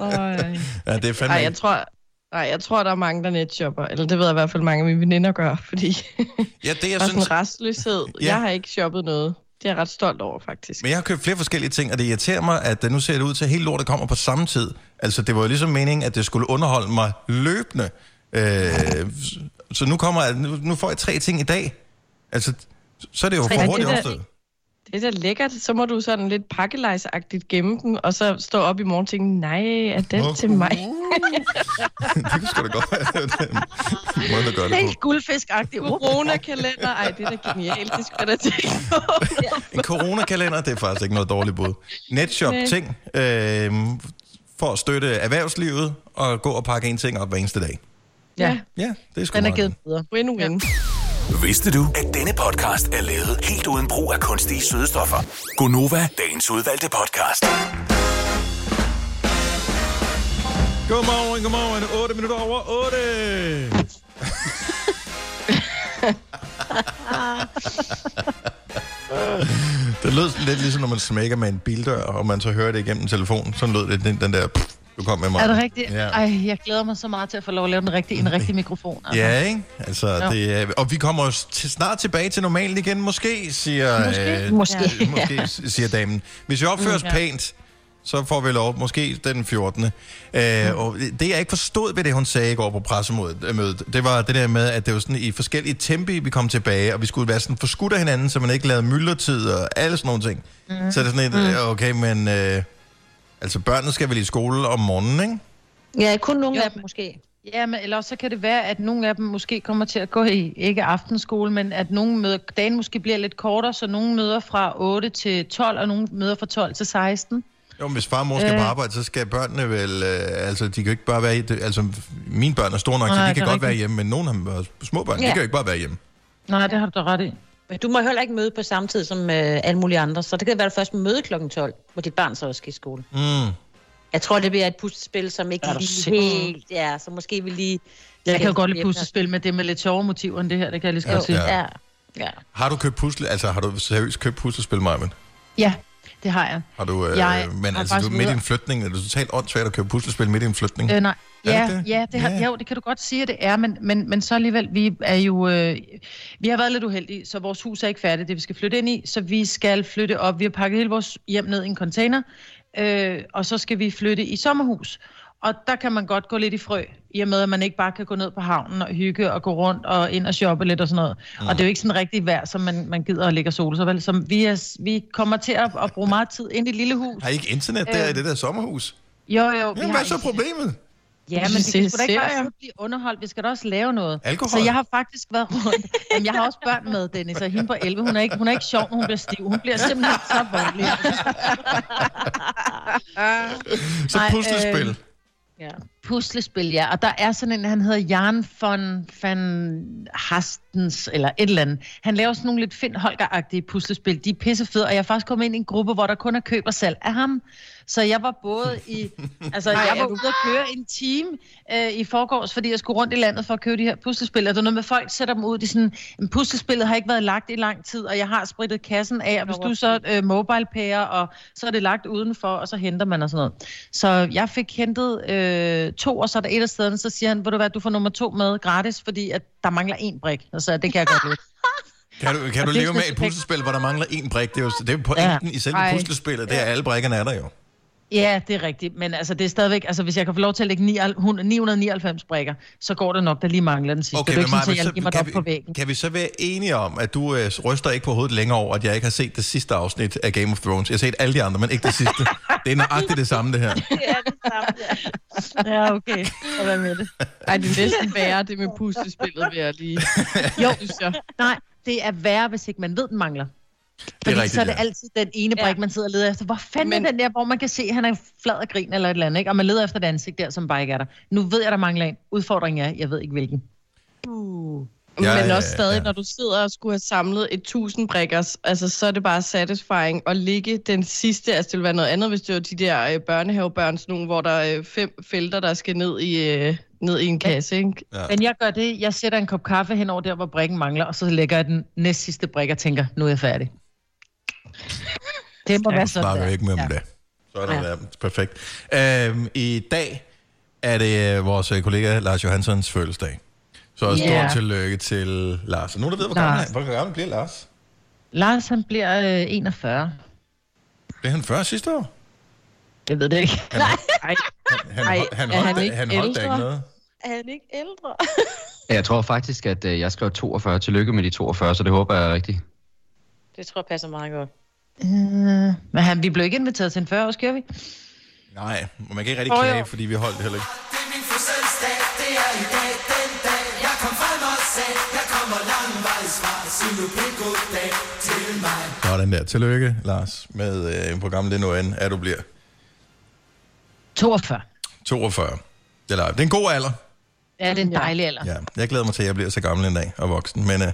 [SPEAKER 4] Nej.
[SPEAKER 1] Ja, det er fandme
[SPEAKER 5] Ej, jeg tror, ej, jeg tror, der er mange, der netshopper. Eller det ved jeg i hvert fald mange af mine veninder gør, fordi [laughs]
[SPEAKER 1] Ja, det jeg
[SPEAKER 5] der er
[SPEAKER 1] synes...
[SPEAKER 5] sådan en restløshed.
[SPEAKER 1] Ja.
[SPEAKER 5] Jeg har ikke shoppet noget. Det er jeg ret stolt over, faktisk.
[SPEAKER 1] Men jeg har købt flere forskellige ting, og det irriterer mig, at det nu ser det ud til, at hele lortet kommer på samme tid. Altså, det var jo ligesom meningen, at det skulle underholde mig løbende. Øh, så nu kommer nu, nu får jeg tre ting i dag. Altså, så er det jo
[SPEAKER 5] Tre-
[SPEAKER 1] for hurtigt opstået.
[SPEAKER 5] Det er da lækkert. Så må du sådan lidt pakkelejsagtigt gemme dem, og så stå op i morgen og tænke, nej, er den
[SPEAKER 1] Nå.
[SPEAKER 5] til mig? [laughs]
[SPEAKER 1] det kan sgu da godt være, [laughs] det er den måde, der gør det på.
[SPEAKER 2] Helt guldfiskagtigt.
[SPEAKER 5] Corona-kalender. Ej, det er da genialt. Det skal jeg da tænke på. [laughs]
[SPEAKER 1] En coronakalender, det er faktisk ikke noget dårligt bud. Netshop
[SPEAKER 5] Nej.
[SPEAKER 1] ting øh, for at støtte erhvervslivet og gå og pakke en ting op hver eneste dag.
[SPEAKER 2] Ja,
[SPEAKER 1] Ja, det er sgu
[SPEAKER 2] den er givet videre.
[SPEAKER 5] Win-win.
[SPEAKER 6] Vidste du, at denne podcast er lavet helt uden brug af kunstige sødestoffer? Gonova, dagens udvalgte podcast.
[SPEAKER 1] Godmorgen, godmorgen. 8 minutter over 8. det lød lidt ligesom, når man smækker med en bildør, og man så hører det igennem telefonen. Sådan lød det, den, den der, pff, du kom med mig.
[SPEAKER 2] Er det rigtigt?
[SPEAKER 1] Ja.
[SPEAKER 2] Ej, jeg glæder mig så meget til at få lov at lave den rigtige, en rigtig mikrofon. Altså.
[SPEAKER 1] Ja, ikke? Altså,
[SPEAKER 2] Jo.
[SPEAKER 1] det, og vi kommer jo til, snart tilbage til normalen igen, måske, siger,
[SPEAKER 2] Måske.
[SPEAKER 1] øh,
[SPEAKER 4] Måske.
[SPEAKER 1] øh, [laughs] måske siger damen. Hvis vi opfører os
[SPEAKER 2] Mm, ja.
[SPEAKER 1] pænt, så får vi lov, måske den 14. Øh,
[SPEAKER 2] Mm.
[SPEAKER 1] og det, jeg ikke forstod ved det, hun sagde i går på pressemødet, mødet, det var det der med, at det var sådan i forskellige tempi, vi kom tilbage, og vi skulle være sådan forskudt af hinanden, så man ikke lavede myldretid og alle sådan nogle ting. Mm. Så er det sådan et, øh, okay, men øh, altså børnene skal vel i skole om morgenen, ikke?
[SPEAKER 4] Ja, kun nogle
[SPEAKER 2] Jo,
[SPEAKER 4] af dem måske.
[SPEAKER 2] Ja, men ellers så kan det være, at nogle af dem måske kommer til at gå i, ikke aftenskole, men at nogle møder, dagen måske bliver lidt kortere, så nogle møder fra 8 til 12, og nogle møder fra 12 til 16.
[SPEAKER 1] Jo, men hvis far og mor skal øh. På arbejde, så skal børnene vel... Øh, altså, de kan jo ikke bare være... Altså, mine børn er store nok, så
[SPEAKER 2] Nej,
[SPEAKER 1] de
[SPEAKER 2] det
[SPEAKER 1] kan godt
[SPEAKER 2] rigtigt.
[SPEAKER 1] være hjemme, men nogle af dem er små børn, ja. de kan jo ikke bare være hjemme.
[SPEAKER 2] Nej, det har du da ret i.
[SPEAKER 4] Men du må heller ikke møde på samme tid som øh, alle mulige andre, så det kan være, at du først må møde kl. 12, hvor dit barn så også skal i skole.
[SPEAKER 1] Mm.
[SPEAKER 4] Jeg tror, det bliver et puslespil, som ikke
[SPEAKER 2] Er
[SPEAKER 4] lige helt... Ja, så måske vi lige...
[SPEAKER 2] Jeg kan jo godt lide puslespil med det med lidt sjove motiver end det her, det kan jeg lige så godt sige.
[SPEAKER 1] Ja.
[SPEAKER 4] Ja. ja.
[SPEAKER 1] Har du købt pusle... Altså, har du seriøst købt puslespil, Marvin?
[SPEAKER 2] Ja, det har jeg.
[SPEAKER 1] Har du... Øh,
[SPEAKER 2] Jeg
[SPEAKER 1] men
[SPEAKER 2] har
[SPEAKER 1] altså, du er midt i en flytning. Er det totalt åndssvagt at købe puslespil midt i en flytning?
[SPEAKER 2] Øh, nej.
[SPEAKER 1] Er
[SPEAKER 2] Ja,
[SPEAKER 1] det det?
[SPEAKER 2] ja, det, har,
[SPEAKER 1] ja.
[SPEAKER 2] Jo, det kan du godt sige, at det er, men, men, men så alligevel, vi er jo, øh, vi har været lidt uheldige, så vores hus er ikke færdigt, det vi skal flytte ind i, så vi skal flytte op. Vi har pakket hele vores hjem ned i en container, øh, og så skal vi flytte i sommerhus. Og der kan man godt gå lidt i frø, i og med, at man ikke bare kan gå ned på havnen og hygge og gå rundt og ind og shoppe lidt og sådan noget. Mm. Og det er jo ikke sådan rigtig vejr, som man, man gider at ligge og sole sig vel. Så vi, er, vi kommer til at, at bruge meget tid ind i et lille hus.
[SPEAKER 1] Har I ikke internet der
[SPEAKER 2] Øh.
[SPEAKER 1] i det der sommerhus?
[SPEAKER 2] Jo, jo. vi
[SPEAKER 1] Jamen, hvad er så problemet?
[SPEAKER 2] Ja, men det kan sgu da ikke bare sidde blive underholdt. Vi skal da også lave noget.
[SPEAKER 1] Alkohol?
[SPEAKER 2] Så jeg har faktisk været rundt. Jamen, jeg har også børn med, Dennis, og hende på 11. Hun er ikke, hun er ikke sjov, når hun bliver stiv. Hun bliver simpelthen så voldelig.
[SPEAKER 1] Så puslespil.
[SPEAKER 2] øh,
[SPEAKER 4] ja.
[SPEAKER 2] Puslespil, ja. Og der er sådan en, han hedder Jan von, van Hastens, eller et eller andet. Han laver sådan nogle lidt Finn Holger-agtige puslespil. De er pissefede, og jeg er faktisk kommet ind i en gruppe, hvor der kun er køb og salg af ham. Så jeg var både i... [laughs] Altså,
[SPEAKER 5] Ej,
[SPEAKER 2] jeg var
[SPEAKER 5] du-
[SPEAKER 2] ude at køre en time øh, i forgårs, fordi jeg skulle rundt i landet for at købe de her puslespil. Og det er noget med, folk sætter dem ud. Er sådan, "Men puslespillet har ikke været lagt i lang tid, og jeg har spritet kassen af. Og hvis du så øh, mobile payer, og så er det lagt udenfor, og så henter man og sådan noget. Så jeg fik hentet øh, to, og så er der et af stederne, så siger han, vil du være, du får nummer to med gratis, fordi at der mangler en brik. Altså, det kan jeg godt lide. [laughs]
[SPEAKER 1] Kan du, kan du leve med et puslespil, hvor der mangler en brik? Det er jo, det er jo pointen ja. i selve
[SPEAKER 2] Ej.
[SPEAKER 1] puslespillet. Det er, alle brikkerne er der jo.
[SPEAKER 2] Ja, det er rigtigt. Men altså, det er stadigvæk... Altså, hvis jeg kan få lov til at lægge 99 999 brikker, så går det nok, der lige mangler den sidste.
[SPEAKER 1] Okay,
[SPEAKER 2] det er ikke sådan, at jeg giver mig
[SPEAKER 1] kan,
[SPEAKER 2] op på
[SPEAKER 1] vi,
[SPEAKER 2] væggen.
[SPEAKER 1] kan vi så være enige om, at du øh, ryster ikke på hovedet længere over, at jeg ikke har set det sidste afsnit af Game of Thrones? Jeg har set alle de andre, men ikke det sidste. [laughs] det er nøjagtigt det samme, det her. [laughs]
[SPEAKER 4] Det er det samme, ja.
[SPEAKER 2] Ja, okay. Så hvad med det?
[SPEAKER 5] Ej, det er næsten værre, det med puslespillet, vil jeg lige...
[SPEAKER 2] Jo,
[SPEAKER 5] synes jeg.
[SPEAKER 2] nej, det er værre, hvis ikke man ved, den mangler. Fordi
[SPEAKER 1] rigtigt,
[SPEAKER 2] så er det
[SPEAKER 1] ja.
[SPEAKER 2] altid den ene brik, man sidder og leder efter. Hvor fanden
[SPEAKER 5] Men-
[SPEAKER 2] er den der, hvor man kan se, at han er flad og grin eller et eller andet, ikke? Og man leder efter det ansigt der, som bare ikke er der. Nu ved jeg, der mangler en. Udfordringen er, jeg ved ikke hvilken.
[SPEAKER 1] Ja,
[SPEAKER 5] Men
[SPEAKER 1] ja,
[SPEAKER 5] også stadig,
[SPEAKER 1] ja.
[SPEAKER 5] når du sidder og skulle have samlet et tusind brikkers, altså så er det bare satisfying at ligge den sidste, altså det ville være noget andet, hvis det var de der øh, børnehavebørn, sådan nogle, hvor der er øh, fem felter, der skal ned i, øh, ned i en kasse, ikke?
[SPEAKER 1] Ja.
[SPEAKER 2] Men jeg gør det, jeg sætter en kop kaffe hen over der, hvor brikken mangler, og så lægger jeg den næst sidste brik og tænker, nu er jeg færdig. Det må være sådan
[SPEAKER 1] snakker
[SPEAKER 2] der.
[SPEAKER 1] ikke med ja.
[SPEAKER 2] Ja.
[SPEAKER 1] det. Så er det
[SPEAKER 2] Ja.
[SPEAKER 1] ja. perfekt. Øhm, I dag er det øh, vores øh, kollega Lars Johanssons fødselsdag. Så stort
[SPEAKER 2] Ja.
[SPEAKER 1] tillykke til Lars. Nu der ved, hvor gammel, han, hvor gammel bliver Lars.
[SPEAKER 2] Lars, han bliver øh, 41.
[SPEAKER 1] Blev han 40 sidste år?
[SPEAKER 2] Jeg ved det ikke.
[SPEAKER 5] Nej.
[SPEAKER 1] Han, han, han, holdt,
[SPEAKER 5] han
[SPEAKER 1] da-
[SPEAKER 5] ikke
[SPEAKER 1] han holdt da ikke noget.
[SPEAKER 4] Er han ikke ældre?
[SPEAKER 3] Jeg tror faktisk, at øh, jeg skrev 42. Tillykke med de 42, så det håber jeg er rigtigt.
[SPEAKER 4] Det tror jeg passer meget godt.
[SPEAKER 2] Øh, men han, vi blev ikke inviteret til en 40 års gør vi?
[SPEAKER 1] Nej, man kan ikke rigtig
[SPEAKER 2] jo.
[SPEAKER 1] klage, fordi vi holdt det heller ikke. Sådan der. Tillykke, Lars, med øh, hvor gammel det nu end er, du bliver.
[SPEAKER 2] 42.
[SPEAKER 1] 42. Det er, det er en god alder.
[SPEAKER 2] Ja, det er en dejlig alder.
[SPEAKER 1] Ja, jeg glæder mig til, at jeg bliver så gammel en dag og voksen. Men øh,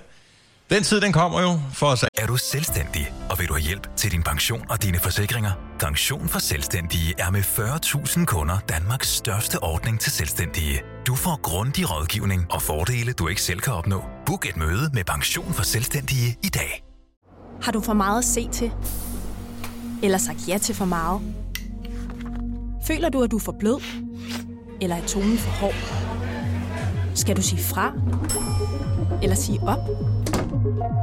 [SPEAKER 1] den tid, den kommer jo for os
[SPEAKER 6] Er du selvstændig, og vil du have hjælp til din pension og dine forsikringer? Pension for Selvstændige er med 40.000 kunder Danmarks største ordning til selvstændige. Du får grundig rådgivning og fordele, du ikke selv kan opnå. Book et møde med Pension for Selvstændige i dag.
[SPEAKER 8] Har du for meget at se til? Eller sagt ja til for meget? Føler du, at du er for blød? Eller er tonen for hård? Skal du sige fra? Eller sige op?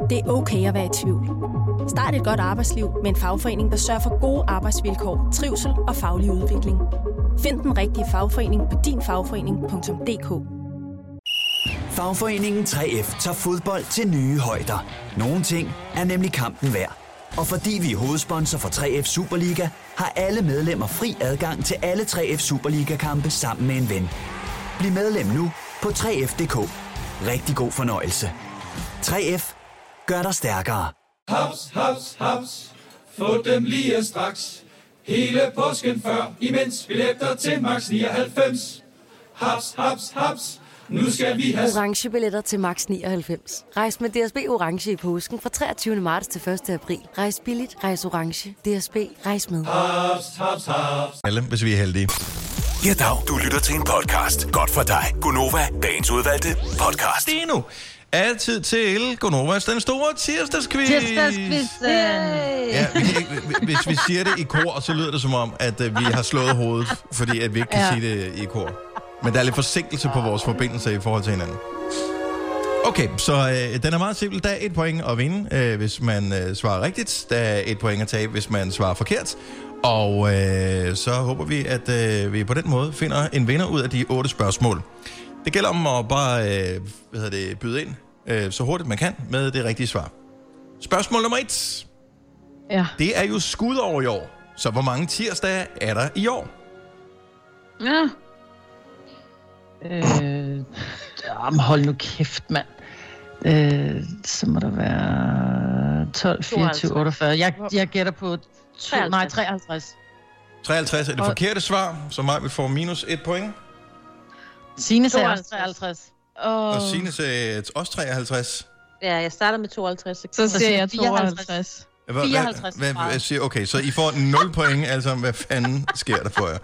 [SPEAKER 8] Det er okay at være i tvivl. Start et godt arbejdsliv med en fagforening, der sørger for gode arbejdsvilkår, trivsel og faglig udvikling. Find den rigtige fagforening på dinfagforening.dk
[SPEAKER 9] Fagforeningen 3F tager fodbold til nye højder. Nogle ting er nemlig kampen værd. Og fordi vi er hovedsponsor for 3F Superliga, har alle medlemmer fri adgang til alle 3F Superliga-kampe sammen med en ven. Bliv medlem nu på 3F.dk. Rigtig god fornøjelse. 3F gør dig stærkere.
[SPEAKER 10] Haps, haps, haps. Få dem lige straks. Hele påsken før, imens billetter til max 99. Haps, haps, haps. Nu skal vi have...
[SPEAKER 11] Orange billetter til max 99. Rejs med DSB Orange i påsken fra 23. marts til 1. april. Rejs billigt, rejs orange. DSB, rejs med.
[SPEAKER 10] Haps, haps, haps.
[SPEAKER 1] alle, hvis vi er heldige.
[SPEAKER 6] Ja, dag. Du lytter til en podcast. Godt for dig. Gunova, dagens udvalgte podcast.
[SPEAKER 1] Det er nu altid til Gonovas den store tirsdagsquiz.
[SPEAKER 2] Tirsdagskvisten.
[SPEAKER 1] Ja, vi kan ikke, hvis vi siger det i kor, så lyder det som om, at øh, vi har slået hovedet, fordi at vi ikke kan ja.
[SPEAKER 2] Ja.
[SPEAKER 1] sige det i kor. Men der er lidt forsinkelse på vores forbindelse i forhold til hinanden. Okay, så øh, den er meget simpel. Der er et point at vinde, øh, hvis man øh, svarer rigtigt. Der er et point at tabe, hvis man svarer forkert. Og øh, så håber vi, at øh, vi på den måde finder en vinder ud af de otte spørgsmål. Det gælder om at bare øh, hvad hedder det, byde ind øh, så hurtigt man kan med det rigtige svar. Spørgsmål nummer et.
[SPEAKER 2] Ja.
[SPEAKER 1] Det er jo skud over i år. Så hvor mange tirsdage er der i år?
[SPEAKER 2] Ja. Øh, jamen, hold nu kæft, mand. Øh, så må der være 12, 24, 48. Jeg, jeg gætter på to, nej, 53.
[SPEAKER 1] 53 er det forkerte svar, så mig vil få minus et point.
[SPEAKER 2] Signe sagde også
[SPEAKER 4] 53.
[SPEAKER 2] 53.
[SPEAKER 5] Oh.
[SPEAKER 1] Og Signe sagde også 53.
[SPEAKER 4] Ja, jeg starter med 52.
[SPEAKER 5] Så
[SPEAKER 2] Så
[SPEAKER 5] siger
[SPEAKER 2] siger
[SPEAKER 5] jeg
[SPEAKER 2] jeg
[SPEAKER 5] 52.
[SPEAKER 1] Hvad, hvad,
[SPEAKER 4] 54
[SPEAKER 1] hvad, hvad siger, okay, så I får 0 point, altså hvad fanden sker der for jer?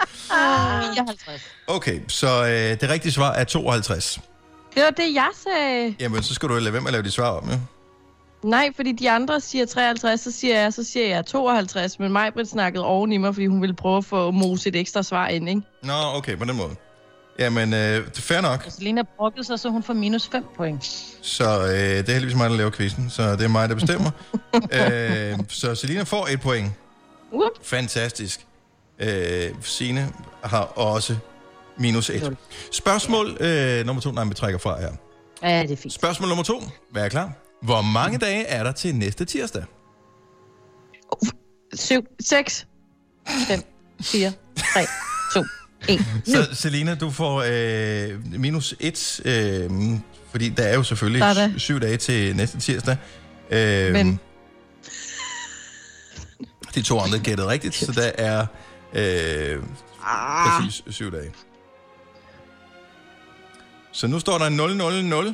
[SPEAKER 4] 54.
[SPEAKER 1] Okay, så øh, det rigtige svar er 52.
[SPEAKER 5] Det var det, jeg sagde.
[SPEAKER 1] Jamen, så skal du lade være med at lave de svar om, ja?
[SPEAKER 5] Nej, fordi de andre siger 53, så siger jeg, så siger jeg 52, men Majbrit snakkede oven i mig, fordi hun ville prøve at få mose et ekstra svar ind, ikke?
[SPEAKER 1] Nå, okay, på den måde. Jamen, øh, det er fair nok.
[SPEAKER 2] Selina brokkede sig, så hun får minus 5 point.
[SPEAKER 1] Så øh, det er heldigvis mig, der laver quizzen, så det er mig, der bestemmer. [laughs] øh, så Selina får et point.
[SPEAKER 5] Whoop.
[SPEAKER 1] Fantastisk. Øh, Signe har også minus et. Spørgsmål øh, nummer to. Nej, vi trækker fra her.
[SPEAKER 4] Ja, det er fint.
[SPEAKER 1] Spørgsmål nummer to. Vær klar. Hvor mange dage er der til næste tirsdag?
[SPEAKER 5] 7, 6.
[SPEAKER 4] 5, 4, 3, 2, 1.
[SPEAKER 1] Så Selina, du får øh, minus et, øh, fordi der er jo selvfølgelig
[SPEAKER 5] Der er
[SPEAKER 1] syv dage til næste tirsdag. Øh,
[SPEAKER 5] Men-
[SPEAKER 1] De to andre gættede rigtigt, så der er øh, præcis syv dage. Så nu står der 0-0-0.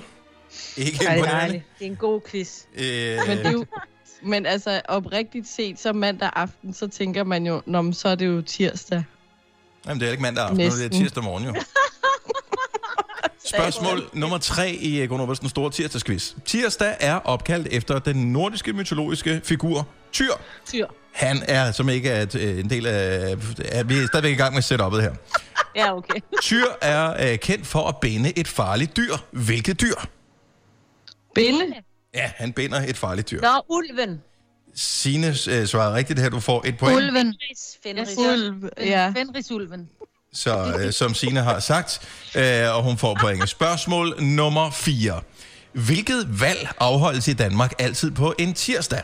[SPEAKER 1] Ikke
[SPEAKER 4] Ej, det er. Det er en god quiz.
[SPEAKER 1] Øh,
[SPEAKER 5] Men, det er jo, men altså, oprigtigt set, så mandag aften, så tænker man jo, Nå, så er det jo tirsdag.
[SPEAKER 1] Jamen, det er ikke mandag aften, er det
[SPEAKER 5] Næsten.
[SPEAKER 1] tirsdag morgen jo. [laughs] Spørgsmål nummer tre i Gunnar's den store tirsdagsquiz. Tirsdag er opkaldt efter den nordiske mytologiske figur Tyr.
[SPEAKER 4] Tyr.
[SPEAKER 1] Han er, som ikke er et, øh, en del af... Er, vi er stadigvæk i gang med setup'et her. [laughs]
[SPEAKER 4] Ja, okay. [laughs]
[SPEAKER 1] Tyr er øh, kendt for at binde et farligt dyr. Hvilket dyr?
[SPEAKER 5] Binde?
[SPEAKER 1] Ja, han binder et farligt dyr.
[SPEAKER 4] Nå, ulven.
[SPEAKER 1] Signe øh, svarer rigtigt her. Du får et point.
[SPEAKER 2] Ulven.
[SPEAKER 4] Fenris. Fenris.
[SPEAKER 5] Ulv, ja.
[SPEAKER 2] Fenrisulven.
[SPEAKER 1] Så, øh, som Sina har sagt, øh, og hun får point. Spørgsmål nummer 4. Hvilket valg afholdes i Danmark altid på en tirsdag?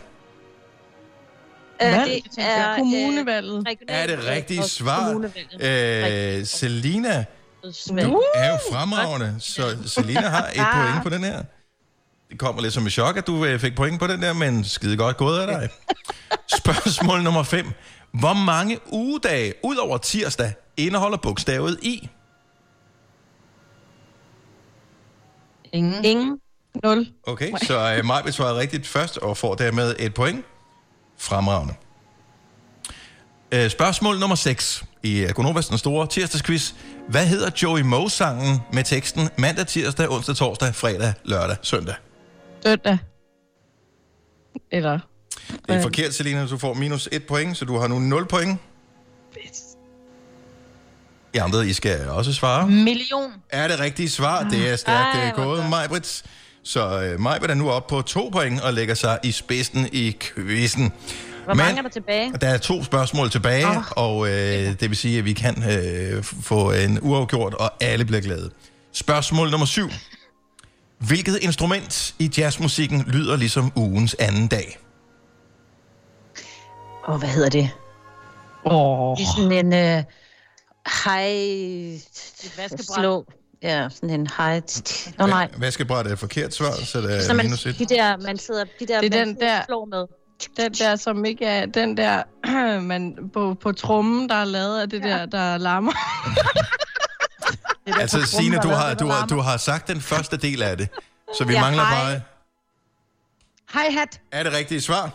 [SPEAKER 4] Øh,
[SPEAKER 5] Valg?
[SPEAKER 4] det er
[SPEAKER 5] Kommunevalget.
[SPEAKER 1] Er det rigtige svar? Øh, Selina, du er jo fremragende, så Selina har et point på den her. Det kommer lidt som et chok, at du øh, fik point på den der, men skide godt gået af dig. Spørgsmål nummer 5. Hvor mange ugedage ud over tirsdag indeholder bogstavet i?
[SPEAKER 2] Ingen.
[SPEAKER 4] Ingen.
[SPEAKER 5] 0.
[SPEAKER 1] Okay, så øh, Maj svarer rigtigt først og får dermed et point. Fremragende. Øh, spørgsmål nummer 6 i Gunovas den store tirsdagsquiz. Hvad hedder Joey Moe-sangen med teksten mandag, tirsdag, onsdag, torsdag, fredag, lørdag, søndag?
[SPEAKER 5] Søndag. Eller...
[SPEAKER 1] Det er forkert, Selina. Du får minus et point, så du har nu 0 point. I andre, I skal også svare.
[SPEAKER 2] Million.
[SPEAKER 1] Er det rigtige svar? Det er stærkt
[SPEAKER 4] Ej,
[SPEAKER 1] gået,
[SPEAKER 4] godt.
[SPEAKER 1] Majbrit. Så øh, Majbrit er nu oppe på to point og lægger sig i spidsen i quizzen.
[SPEAKER 4] Hvor mange er der tilbage?
[SPEAKER 1] Der er to spørgsmål tilbage, oh. og øh, det vil sige, at vi kan øh, få en uafgjort, og alle bliver glade. Spørgsmål nummer syv. Hvilket instrument i jazzmusikken lyder ligesom ugens anden dag?
[SPEAKER 4] Åh, oh, hvad hedder det?
[SPEAKER 5] Åh.
[SPEAKER 4] Det er sådan en uh, high... Slow. Ja, sådan en high... Nå nej.
[SPEAKER 1] Vaskebræt er et forkert svar, så det
[SPEAKER 4] Så
[SPEAKER 1] er
[SPEAKER 4] man,
[SPEAKER 1] minus et.
[SPEAKER 4] de der, man sidder... De der,
[SPEAKER 5] Det er
[SPEAKER 4] man
[SPEAKER 5] den der-
[SPEAKER 4] slår med.
[SPEAKER 5] Den der, som ikke er... Den der, [clears throat] man, på, på trummen, der er lavet af det der, der larmer. [laughs] [laughs]
[SPEAKER 1] Altså, Signe, du har, du, har, du har sagt den første del af det, så vi
[SPEAKER 2] Ja,
[SPEAKER 1] mangler
[SPEAKER 2] hej.
[SPEAKER 1] bare...
[SPEAKER 2] Hej hat.
[SPEAKER 1] Er det rigtige svar?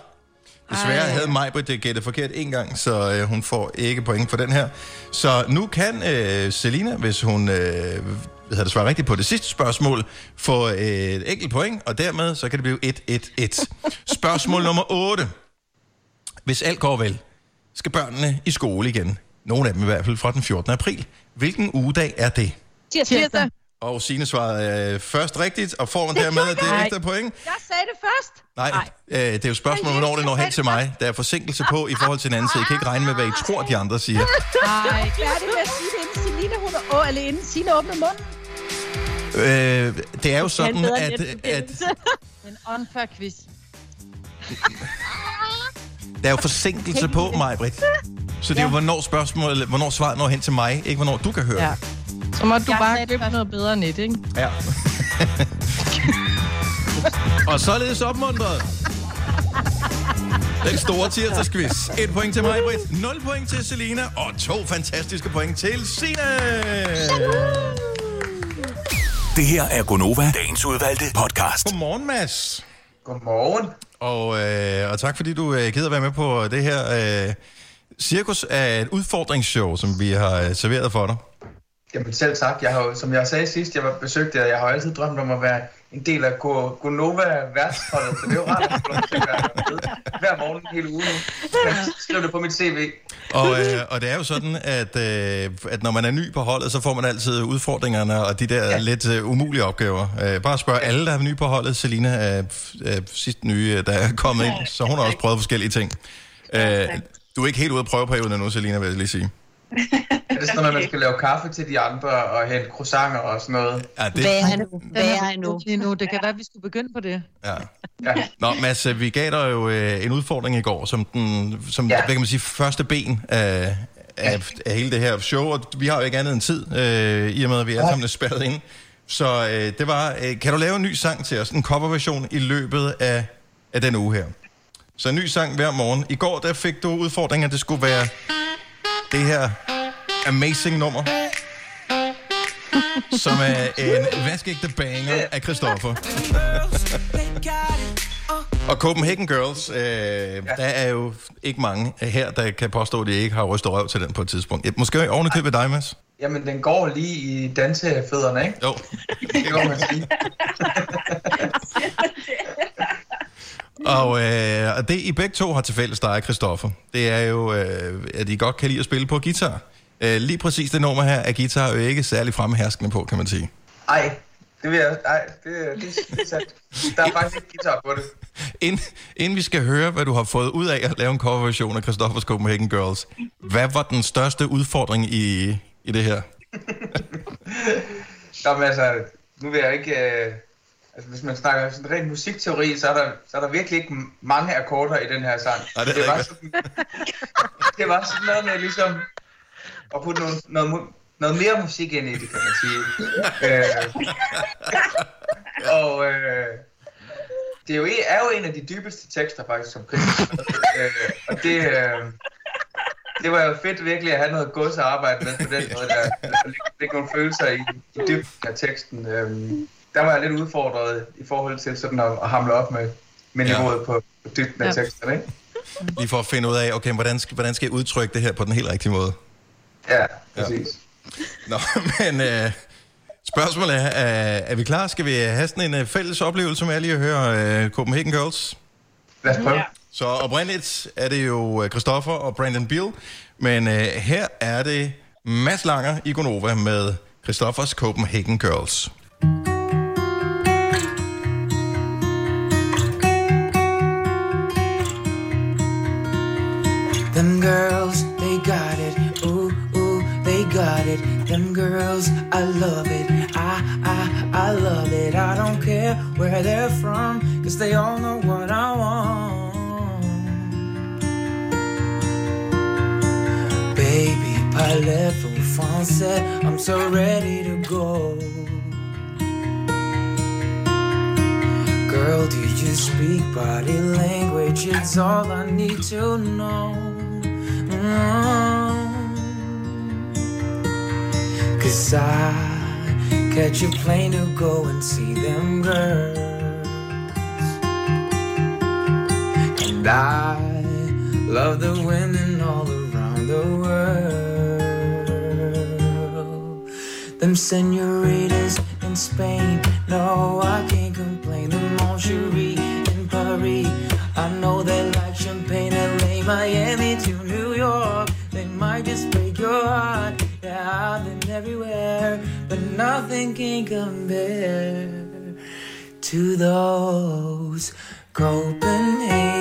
[SPEAKER 1] Desværre
[SPEAKER 5] Ej.
[SPEAKER 1] havde Majbrit det gættet forkert en gang, så øh, hun får ikke point for den her. Så nu kan øh, Selina, hvis hun øh, hedder det, svarer rigtigt på det sidste spørgsmål, få øh, et enkelt point, og dermed så kan det blive 1-1-1. Spørgsmål nummer 8. Hvis alt går vel, skal børnene i skole igen. Nogle af dem i hvert fald fra den 14. april. Hvilken ugedag er det?
[SPEAKER 4] Tirsdag.
[SPEAKER 5] Tirsdag.
[SPEAKER 1] Og Signe svarede øh, først rigtigt, og får dermed det
[SPEAKER 2] jeg.
[SPEAKER 1] ekstra point.
[SPEAKER 2] Jeg sagde det først.
[SPEAKER 1] Nej, øh, det er jo spørgsmålet, hvornår det når hen til mig. Der er forsinkelse på i forhold til hinanden, så I kan ikke regne med, hvad I tror, de andre siger.
[SPEAKER 2] Ej, færdig med at sige det, inden Selina, hun åh, eller inden Signe åbner munden.
[SPEAKER 1] Øh, det er jo sådan,
[SPEAKER 4] bedre
[SPEAKER 1] at, at
[SPEAKER 2] En unfair quiz. [laughs]
[SPEAKER 1] der er jo forsinkelse på mig, Britt. Så det er jo, hvornår spørgsmålet, hvornår svaret når hen til mig, ikke hvornår du kan høre
[SPEAKER 5] Ja.
[SPEAKER 1] det.
[SPEAKER 5] Så må du
[SPEAKER 2] Jeg
[SPEAKER 5] bare købe
[SPEAKER 2] først.
[SPEAKER 5] noget bedre net, ikke?
[SPEAKER 1] Ja. [laughs] Og således opmuntret. Den store tirsdagsquiz. Et point til mig, Britt. 0 point til Selina. Og to fantastiske point til Sine.
[SPEAKER 6] Det her er Gonova, dagens udvalgte podcast.
[SPEAKER 1] Godmorgen, Mads.
[SPEAKER 12] Godmorgen.
[SPEAKER 1] Og, øh, og tak fordi du øh, gider være med på det her øh, cirkus er et udfordringsshow, som vi har øh, serveret for dig.
[SPEAKER 12] Jamen selv tak. Jeg har, som jeg sagde sidst, jeg var besøgt jer, jeg har altid drømt om at være en del af Go- Gonova værtsholdet, så det er jo rart at få lov til at være med hver morgen hele ugen. Jeg skriver det på mit CV.
[SPEAKER 1] Og, øh, og det er jo sådan, at, øh, at når man er ny på holdet, så får man altid udfordringerne og de der ja. lidt øh, umulige opgaver. Øh, bare spørg alle, der er nye på holdet. Selina er, er sidst nye, der er kommet ind, så hun har også prøvet forskellige ting. Øh, du er ikke helt ude af prøveperioden endnu, Selina, vil jeg lige sige.
[SPEAKER 12] Er det sådan noget, man skal lave kaffe til de andre og hente croissanter og sådan noget?
[SPEAKER 1] Ja, det,
[SPEAKER 2] Hvad er nu? Hvad er nu? Lige nu. Det kan være, at vi skulle begynde på det.
[SPEAKER 1] Ja.
[SPEAKER 12] Ja.
[SPEAKER 1] Nå, Mads, øh, vi gav dig jo øh, en udfordring i går, som, den, som ja. hvad kan man sige, første ben af, af, af hele det her show, og vi har jo ikke andet end tid, øh, i og med, at vi alle sammen er spærret ind. Så øh, det var, øh, kan du lave en ny sang til os, en coverversion i løbet af, af den uge her? Så en ny sang hver morgen. I går, der fik du udfordringen, at det skulle være det her amazing nummer, som er en vaskægte banger af Christoffer. [laughs] Og Copenhagen Girls, øh, ja. der er jo ikke mange her, der kan påstå, at de ikke har rystet røv til den på et tidspunkt. Ja, Måske ovenikøbet dig, Mads?
[SPEAKER 12] Jamen, den går lige i dansefødderne, ikke?
[SPEAKER 1] Jo.
[SPEAKER 12] Det må man sige. [laughs] [laughs]
[SPEAKER 1] Og, øh, og det, I begge to har til fælles, dig Christoffer, det er jo, øh, at I godt kan lide at spille på guitar. Øh, lige præcis det nummer her er guitar jo ikke særlig fremherskende på, kan man sige.
[SPEAKER 12] Ej, det vil jeg... Ej, det, det, det er sandt. Der er faktisk ikke guitar på det.
[SPEAKER 1] Ind, inden vi skal høre, hvad du har fået ud af at lave en coverversion af Christoffers Copenhagen Girls, hvad var den største udfordring i, i det her? [laughs]
[SPEAKER 12] Nå, men altså, nu vil jeg ikke... Øh, altså, hvis man snakker sådan rent musikteori, så er, der, så er der virkelig ikke mange akkorder i den her sang.
[SPEAKER 1] Nej, det er
[SPEAKER 12] det, var sådan, det var sådan noget med ligesom at putte noget, noget, noget mere musik ind i det, kan man sige. øh, og øh, det er jo, er jo en af de dybeste tekster faktisk, som Chris har skrevet. øh, Og det... Øh, det var jo fedt virkelig at have noget gods at arbejde med på den måde, der, der ligge, ligge nogle følelser i, i dybden af teksten. Øhm, der var jeg lidt udfordret i forhold til sådan at, at hamle op med, med
[SPEAKER 1] Ja.
[SPEAKER 12] niveauet på, på dybden af
[SPEAKER 2] Ja.
[SPEAKER 12] teksten, ikke?
[SPEAKER 1] Lige for at finde ud af, okay, hvordan skal, hvordan skal jeg udtrykke det her på den helt rigtige måde?
[SPEAKER 12] Ja, præcis.
[SPEAKER 1] Nå, [laughs] men øh, spørgsmålet er, er, er vi klar? Skal vi have sådan en øh, fælles oplevelse med lige at høre øh, Copenhagen Girls?
[SPEAKER 12] Lad os prøve.
[SPEAKER 1] Ja. Så oprindeligt er det jo øh, Christoffer og Brandon Beal, men øh, her er det Mads Langer i Gonova med Christoffers Copenhagen Girls.
[SPEAKER 13] Where they're from, cause they all know what I want. Baby, parlez-vous français? I'm so ready to go. Girl, do you speak body language? It's all I need to know. Mm. Cause I catch a plane to go and see them girls. And I love the women all around the world. Them senoritas in Spain, no, I can't complain. The Moncherie in Paris, I know they like champagne. LA, Miami to New York, they might just break your heart. Yeah, I've been everywhere, but nothing can compare to those Copenhagen,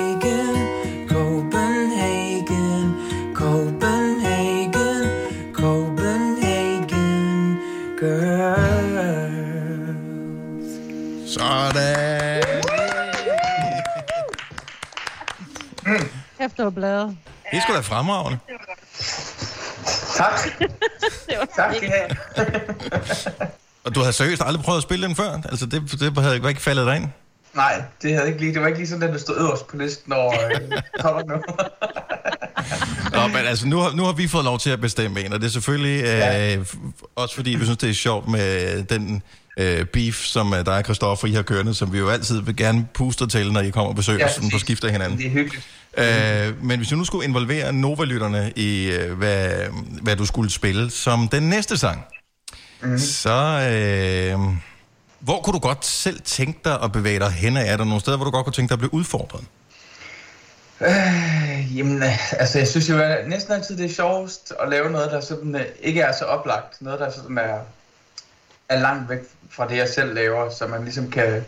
[SPEAKER 2] Efter bladet.
[SPEAKER 1] Det sgu da fremragende.
[SPEAKER 12] Tak. [laughs]
[SPEAKER 4] Det var
[SPEAKER 12] Tak, skal I have. [laughs]
[SPEAKER 1] Og du havde seriøst aldrig prøvet at spille den før? Altså, det, det havde ikke faldet dig ind?
[SPEAKER 12] Nej, det havde ikke lige, det var ikke lige sådan, den der stod øverst på listen over øh, [laughs] cover nu.
[SPEAKER 1] Nå, men altså, nu har, nu har vi fået lov til at bestemme en, og det er selvfølgelig øh, f- også fordi, vi synes, det er sjovt med den øh, beef, som øh, dig og Christoffer, I har kørende, som vi jo altid vil gerne puste til, når I kommer og besøger
[SPEAKER 12] Ja,
[SPEAKER 1] sådan på
[SPEAKER 12] præcis.
[SPEAKER 1] skift af hinanden.
[SPEAKER 12] Det er hyggeligt.
[SPEAKER 1] Øh, men hvis du nu skulle involvere Nova-lytterne i, øh, hvad, hvad du skulle spille som den næste sang, mm. så øh, hvor kunne du godt selv tænke dig at bevæge dig hen? Er der nogle steder, hvor du godt kunne tænke dig at blive udfordret?
[SPEAKER 12] Øh, jamen, altså jeg synes jo næsten altid, det er sjovest at lave noget, der sådan, øh, ikke er så oplagt. Noget, der sådan er, er langt væk fra det, jeg selv laver, så man ligesom kan,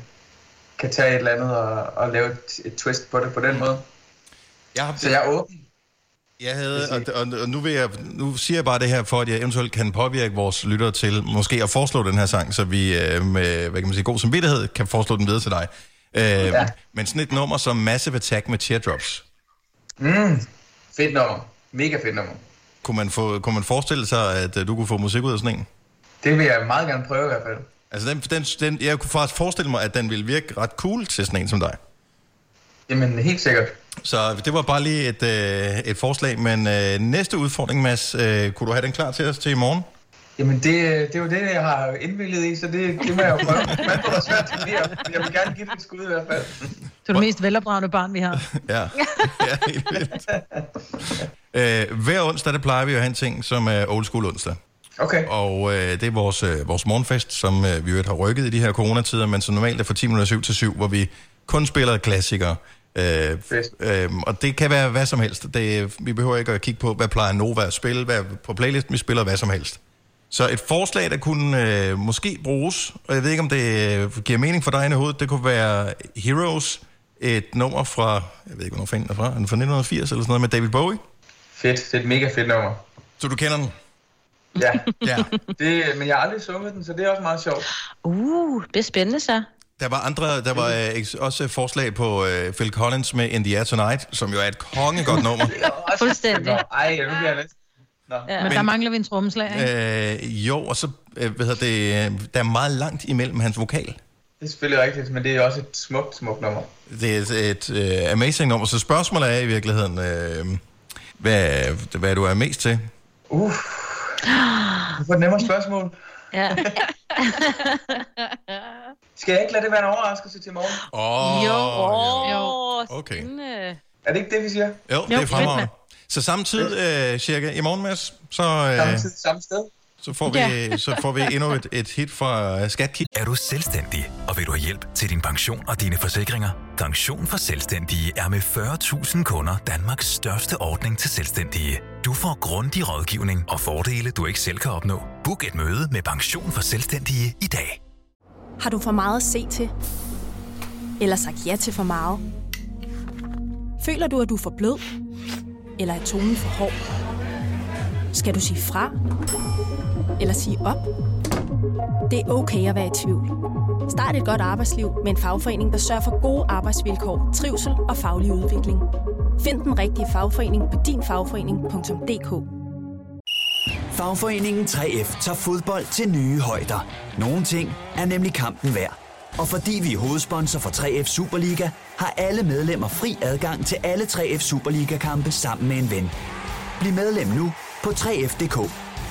[SPEAKER 12] kan tage et eller andet og, og lave et, et twist på det på den måde.
[SPEAKER 1] Jeg har...
[SPEAKER 12] Så jeg er åben.
[SPEAKER 1] Jeg havde, og, og, og nu, vil jeg, nu siger jeg bare det her, for at jeg eventuelt kan påvirke vores lyttere til måske at foreslå den her sang, så vi øh, med hvad kan man sige, god samvittighed kan foreslå den videre til dig. Øh, ja. Men sådan et nummer som Massive Attack med Teardrops,
[SPEAKER 12] Mm, fedt nummer. Mega fedt nummer.
[SPEAKER 1] kunne man, få, kunne man forestille sig, at øh, du kunne få musik ud af sådan en?
[SPEAKER 12] Det vil jeg meget gerne prøve i hvert fald.
[SPEAKER 1] Altså, den, den, den, jeg kunne faktisk forestille mig, at den ville virke ret cool til sådan en som dig.
[SPEAKER 12] Jamen, helt sikkert.
[SPEAKER 1] Så det var bare lige et, øh, et forslag, men øh, næste udfordring, Mads, øh, kunne du have den klar til os til i morgen?
[SPEAKER 12] Jamen, det, det er jo det, jeg har indvillet i, så det, det må jeg jo prøve. Man får svært til det, men jeg vil gerne give det et skud i hvert fald.
[SPEAKER 2] Du er det mest velopdragende barn, vi har. [laughs]
[SPEAKER 1] Ja, ja helt vildt. [laughs] Øh, hver onsdag, der plejer vi jo at have en ting, som er old school onsdag.
[SPEAKER 12] Okay.
[SPEAKER 1] Og øh, det er vores, øh, vores morgenfest, som øh, vi jo har rykket i de her coronatider, men som normalt er fra 10 minutter 7 til 7, hvor vi kun spiller klassikere. Øh, øh, og det kan være hvad som helst. Det, vi behøver ikke at kigge på, hvad plejer Nova at spille, hvad på playlisten, vi spiller hvad som helst. Så et forslag, der kunne øh, måske bruges, og jeg ved ikke, om det øh, giver mening for dig i hovedet, det kunne være Heroes, et nummer fra, jeg ved ikke, hvornår fanden den er fra, fra 1980 eller sådan noget med David Bowie?
[SPEAKER 12] Fedt, det er et mega fedt nummer.
[SPEAKER 1] Så du kender den?
[SPEAKER 12] Ja.
[SPEAKER 1] ja.
[SPEAKER 12] Det, men jeg har aldrig sunget den, så det er også meget sjovt.
[SPEAKER 4] Uh, det er spændende så.
[SPEAKER 1] Der var andre, der var øh, eks- også et forslag på øh, Phil Collins med In the Air Tonight, som jo er et kongegodt nummer. [laughs]
[SPEAKER 2] Fuldstændig.
[SPEAKER 12] Ej, nu bliver jeg lidt... Nå.
[SPEAKER 2] Ja. Men der mangler vi en trommeslag, ikke?
[SPEAKER 1] øh, jo, og så, øh, hvad hedder det, øh, der er meget langt imellem hans vokal.
[SPEAKER 12] Det er selvfølgelig rigtigt, men det er også et smukt, smukt nummer.
[SPEAKER 1] Det er et, et uh, amazing nummer, så spørgsmålet er i virkeligheden, øh, hvad, hvad du er mest til.
[SPEAKER 12] Uh. Du får et nemmere spørgsmål.
[SPEAKER 4] Ja. [laughs]
[SPEAKER 12] Skal jeg ikke lade det være en overraskelse til morgen?
[SPEAKER 1] Åh,
[SPEAKER 4] jo.
[SPEAKER 1] jo. Okay.
[SPEAKER 12] Er det ikke det, vi siger?
[SPEAKER 1] Jo, det er fremragende. Så samme tid øh, cirka i morgen, Mads, så, øh,
[SPEAKER 12] tid, samme sted.
[SPEAKER 1] Så, får vi,
[SPEAKER 6] Ja. [laughs]
[SPEAKER 1] så får vi endnu et, et hit fra uh, Skatkit.
[SPEAKER 6] Er du selvstændig, og vil du have hjælp til din pension og dine forsikringer? Pension for Selvstændige er med 40.000 kunder Danmarks største ordning til selvstændige. Du får grundig rådgivning og fordele, du ikke selv kan opnå. Book et møde med Pension for Selvstændige i dag.
[SPEAKER 8] Har du for meget at se til? Eller sagt ja til for meget? Føler du, at du er for blød? Eller er tonen for hård? Skal du sige fra? Eller sige op? Det er okay at være i tvivl. Start et godt arbejdsliv med en fagforening, der sørger for gode arbejdsvilkår, trivsel og faglig udvikling. Find den rigtige fagforening på dinfagforening.dk
[SPEAKER 9] Fagforeningen 3F tager fodbold til nye højder. Nogle ting er nemlig kampen værd. Og fordi vi er hovedsponsor for 3F Superliga, har alle medlemmer fri adgang til alle 3F Superliga-kampe sammen med en ven. Bliv medlem nu på 3F.dk.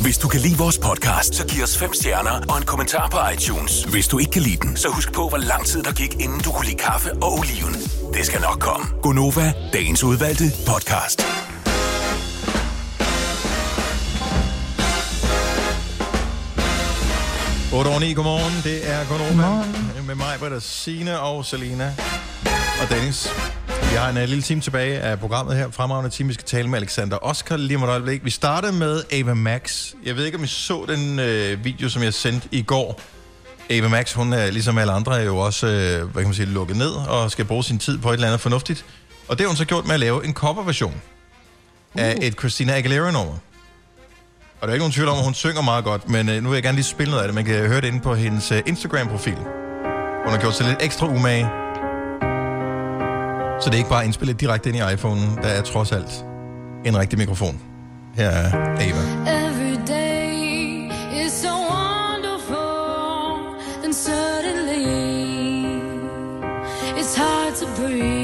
[SPEAKER 6] Hvis du kan lide vores podcast, så giv os fem stjerner og en kommentar på iTunes. Hvis du ikke kan lide den, så husk på, hvor lang tid der gik, inden du kunne lide kaffe og oliven. Det skal nok komme. Gonova, dagens udvalgte podcast.
[SPEAKER 1] Otte over 9, godmorgen. Det er Gunova. Med mig, Britta, Signe og Selina og Dennis. Vi har en uh, lille time tilbage af programmet her. Fremragende time. Vi skal tale med Alexander Oscar lige om et øjeblik. Vi startede med Ava Max. Jeg ved ikke, om I så den uh, video, som jeg sendte i går. Ava Max, hun er ligesom alle andre, er jo også uh, hvad kan man sige, lukket ned og skal bruge sin tid på et eller andet fornuftigt. Og det har hun så gjort med at lave en coverversion uh. af et Christina Aguilera-nummer. Og der er ikke nogen tvivl om, at hun synger meget godt, men øh, nu vil jeg gerne lige spille noget af det. Man kan høre det inde på hendes øh, Instagram-profil. Hun har gjort sig lidt ekstra umage. Så det er ikke bare indspillet direkte ind i iPhone'en. Der er trods alt en rigtig mikrofon. Her er Ava.
[SPEAKER 14] Every day is so wonderful, then suddenly it's hard to breathe.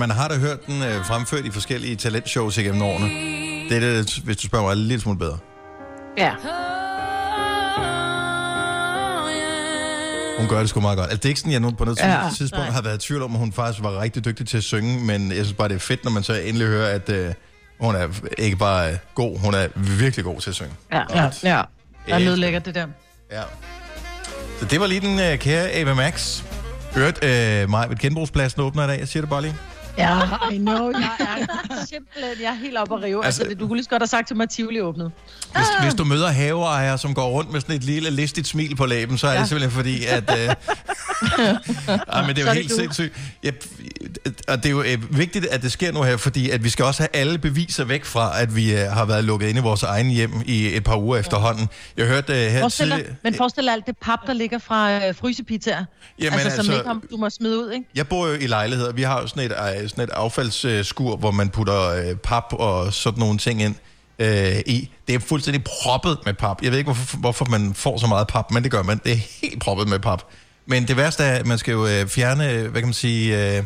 [SPEAKER 1] Man har da hørt den øh, fremført i forskellige talentshows igennem årene. Det er det, hvis du spørger mig, lidt smule bedre.
[SPEAKER 2] Ja.
[SPEAKER 1] Hun gør det sgu meget godt. Altså, det er ikke sådan, jeg nu på noget
[SPEAKER 2] Ja.
[SPEAKER 1] tidspunkt
[SPEAKER 2] Nej.
[SPEAKER 1] har været i tvivl om, at hun faktisk var rigtig dygtig til at synge, men jeg synes bare, det er fedt, når man så endelig hører, at øh, hun er ikke bare øh, god, hun er virkelig god til at synge.
[SPEAKER 2] Ja, ja.
[SPEAKER 5] ja.
[SPEAKER 2] Der er nedlæggert det der.
[SPEAKER 1] Ja. Så det var lige den øh, kære Ava Max. Hørt øh, mig ved genbrugspladsen åbner i dag, jeg siger det bare lige.
[SPEAKER 2] Ja, [laughs] I know. Jeg er simpelthen jeg er helt oppe at rive. Altså,
[SPEAKER 1] Altså-
[SPEAKER 2] det, du kunne lige så godt have sagt til mig, at Tivoli åbnet.
[SPEAKER 1] Hvis, hvis du møder haveejere, som går rundt med sådan et lille listigt smil på læben, så er ja.
[SPEAKER 2] Ja.
[SPEAKER 1] det simpelthen fordi, at... Øh, ja, [laughs] men det er jo
[SPEAKER 2] Så det
[SPEAKER 1] helt
[SPEAKER 2] du.
[SPEAKER 1] sindssygt. Ja, og det er jo øh, vigtigt, at det sker nu her, fordi at vi skal også have alle beviser væk fra, at vi øh, har været lukket inde i vores egen hjem i et par uger efterhånden. Jeg hørte øh, her
[SPEAKER 2] Forestil dig, men forestil dig alt det pap, der ligger fra øh, frysepizzaer.
[SPEAKER 1] Jamen,
[SPEAKER 2] altså, som
[SPEAKER 1] altså-
[SPEAKER 2] ikke har, du må smide ud, ikke?
[SPEAKER 1] Jeg bor jo i lejligheder. Vi har jo sådan et, øh, sådan et affaldsskur, hvor man putter øh, pap og sådan nogle ting ind øh, i. Det er fuldstændig proppet med pap. Jeg ved ikke, hvorfor, hvorfor man får så meget pap, men det gør man. Det er helt proppet med pap. Men det værste er, at man skal jo øh, fjerne, hvad kan man sige... Øh,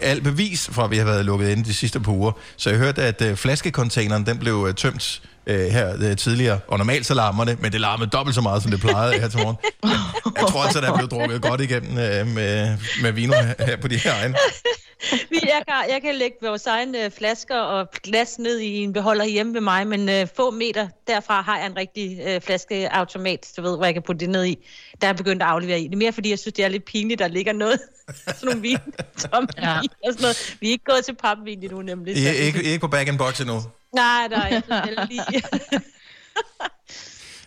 [SPEAKER 1] alt bevis fra, at vi har været lukket inde de sidste par uger. Så jeg hørte, at øh, flaskecontaineren, den blev øh, tømt øh, her øh, tidligere. Og normalt så larmer det, men det larmede dobbelt så meget, som det plejede her til morgen. [laughs] Jeg tror altså, der er blevet drukket godt igennem øh, med, med vino her, på de her egne.
[SPEAKER 4] Vi, jeg, kan, jeg kan lægge vores egne øh, flasker og glas ned i en beholder hjemme ved mig, men øh, få meter derfra har jeg en rigtig øh, flaskeautomat, du ved, hvor jeg kan putte det ned i. Der er begyndt at aflevere i. Det er mere, fordi jeg synes, det er lidt pinligt, der ligger noget, [laughs] sådan nogle vin, tomme ja. vin og sådan noget. Vi er ikke gået til papvin endnu, nemlig.
[SPEAKER 1] I er ikke, I er ikke på back and box endnu.
[SPEAKER 4] Nej, nej, jeg synes heller lige.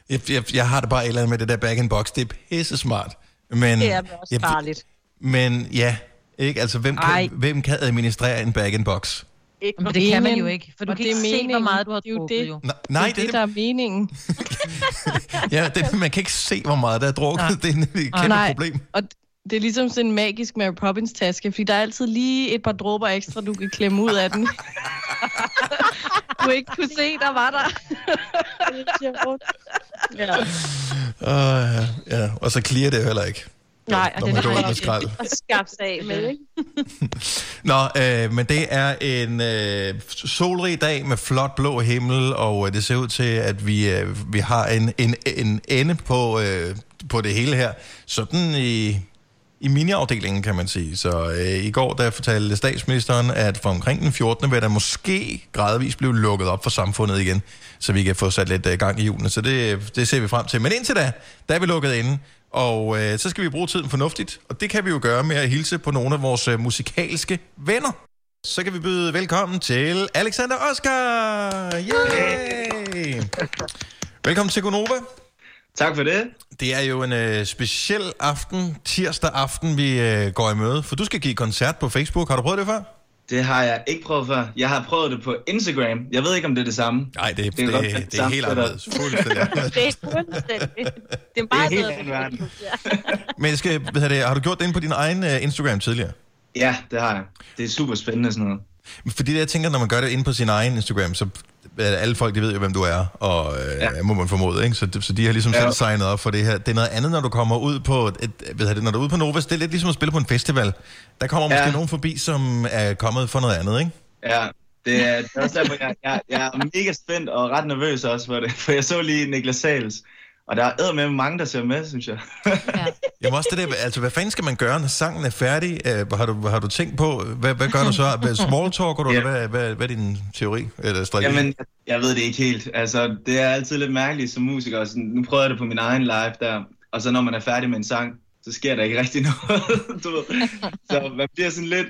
[SPEAKER 1] Jeg, jeg, jeg har det bare et eller andet med det der back and box. Det er pisse smart. Men,
[SPEAKER 4] Det er også
[SPEAKER 1] jeg-
[SPEAKER 4] farligt.
[SPEAKER 1] Men ja, ikke? Altså, hvem
[SPEAKER 2] Ej.
[SPEAKER 1] kan, hvem kan administrere en back and box?
[SPEAKER 4] Ikke
[SPEAKER 2] Men det kan man jo ikke, for du
[SPEAKER 5] og
[SPEAKER 2] kan
[SPEAKER 5] det
[SPEAKER 2] ikke
[SPEAKER 5] er
[SPEAKER 2] se, hvor
[SPEAKER 5] meningen.
[SPEAKER 2] meget du har
[SPEAKER 5] Det er jo
[SPEAKER 2] drukket,
[SPEAKER 5] det.
[SPEAKER 2] jo.
[SPEAKER 1] Nej, nej
[SPEAKER 5] det er det, der er meningen. [laughs]
[SPEAKER 1] Ja, det, man kan ikke se, hvor meget der er drukket.
[SPEAKER 5] Nej.
[SPEAKER 1] Det er et kæmpe
[SPEAKER 5] Nej,
[SPEAKER 1] problem.
[SPEAKER 5] Og det er ligesom sådan en magisk Mary Poppins taske, fordi der er altid lige et par dråber ekstra, du kan klemme ud af den. [laughs] du ikke kunne se, der var der. [laughs]
[SPEAKER 4] ja.
[SPEAKER 1] Uh, ja, og så clear det jo heller ikke.
[SPEAKER 4] Nej,
[SPEAKER 1] man går ud med skrald.
[SPEAKER 4] Og skab sig af med, ikke? [laughs]
[SPEAKER 1] Nå, øh, men det er en øh, solrig dag med flot blå himmel, og øh, det ser ud til, at vi, øh, vi har en, en, en ende på, øh, på det hele her. Sådan i, i miniafdelingen, kan man sige. Så øh, i går, der fortalte statsministeren, at fra omkring den 14. vil der måske gradvist blive lukket op for samfundet igen, så vi kan få sat lidt øh, gang i hjulene. Så det, øh, det ser vi frem til. Men indtil da, der er vi lukket inde. Og øh, så skal vi bruge tiden fornuftigt, og det kan vi jo gøre med at hilse på nogle af vores øh, musikalske venner. Så kan vi byde velkommen til Alexander Oscar! Yay! Velkommen til Gonova.
[SPEAKER 15] Tak for det.
[SPEAKER 1] Det er jo en øh, speciel aften, tirsdag aften, vi øh, går i møde, for du skal give koncert på Facebook. Har du prøvet det før?
[SPEAKER 15] Det har jeg ikke prøvet før. Jeg har prøvet det på Instagram. Jeg ved ikke, om det er det samme.
[SPEAKER 1] Nej, det,
[SPEAKER 15] kan
[SPEAKER 1] det-
[SPEAKER 15] godt
[SPEAKER 1] det
[SPEAKER 15] være
[SPEAKER 1] er helt
[SPEAKER 15] det der.
[SPEAKER 1] anderledes. Fuldstændig.
[SPEAKER 4] Det er fuldstændig. Det er bare
[SPEAKER 15] helt
[SPEAKER 4] noget,
[SPEAKER 15] anden verden. [laughs]
[SPEAKER 1] Men jeg skal, hvad hedder det, har du gjort det inde på din egen øh, Instagram tidligere?
[SPEAKER 15] Ja, det har jeg. Det er super spændende sådan noget.
[SPEAKER 1] Fordi det, jeg tænker, når man gør det inde på sin egen Instagram, så er alle folk, de ved jo, hvem du er, og øh, ja. må man formode, ikke? Så, så de har ligesom
[SPEAKER 15] Ja.
[SPEAKER 1] selv signet op for det her. Det er noget andet, når du kommer ud på, et, hedder det, når du er ude på Novas, det er lidt ligesom at spille på en festival. Der kommer måske
[SPEAKER 15] Ja.
[SPEAKER 1] nogen forbi, som er kommet for noget andet, ikke?
[SPEAKER 15] Ja, det er, det er også derfor, jeg, jeg, jeg er mega spændt og ret nervøs også for det. [laughs] For jeg så lige Niklas Sales, og der er med mange, der ser med, synes jeg. [laughs]
[SPEAKER 1] Jamen også det der, altså hvad fanden skal man gøre, når sangen er færdig? Uh, har, du, har du tænkt på, hvad, hvad gør du så? Hvad- [laughs] Small talker du,
[SPEAKER 15] Ja.
[SPEAKER 1] eller hvad, hvad, hvad er din teori eller strategi?
[SPEAKER 15] Jamen, jeg ved det ikke helt. Altså, det er altid lidt mærkeligt som musiker. Sådan, nu prøvede jeg det på min egen live der, og så når man er færdig med en sang, så sker der ikke rigtig [laughs] noget, du ved. Så man bliver sådan lidt...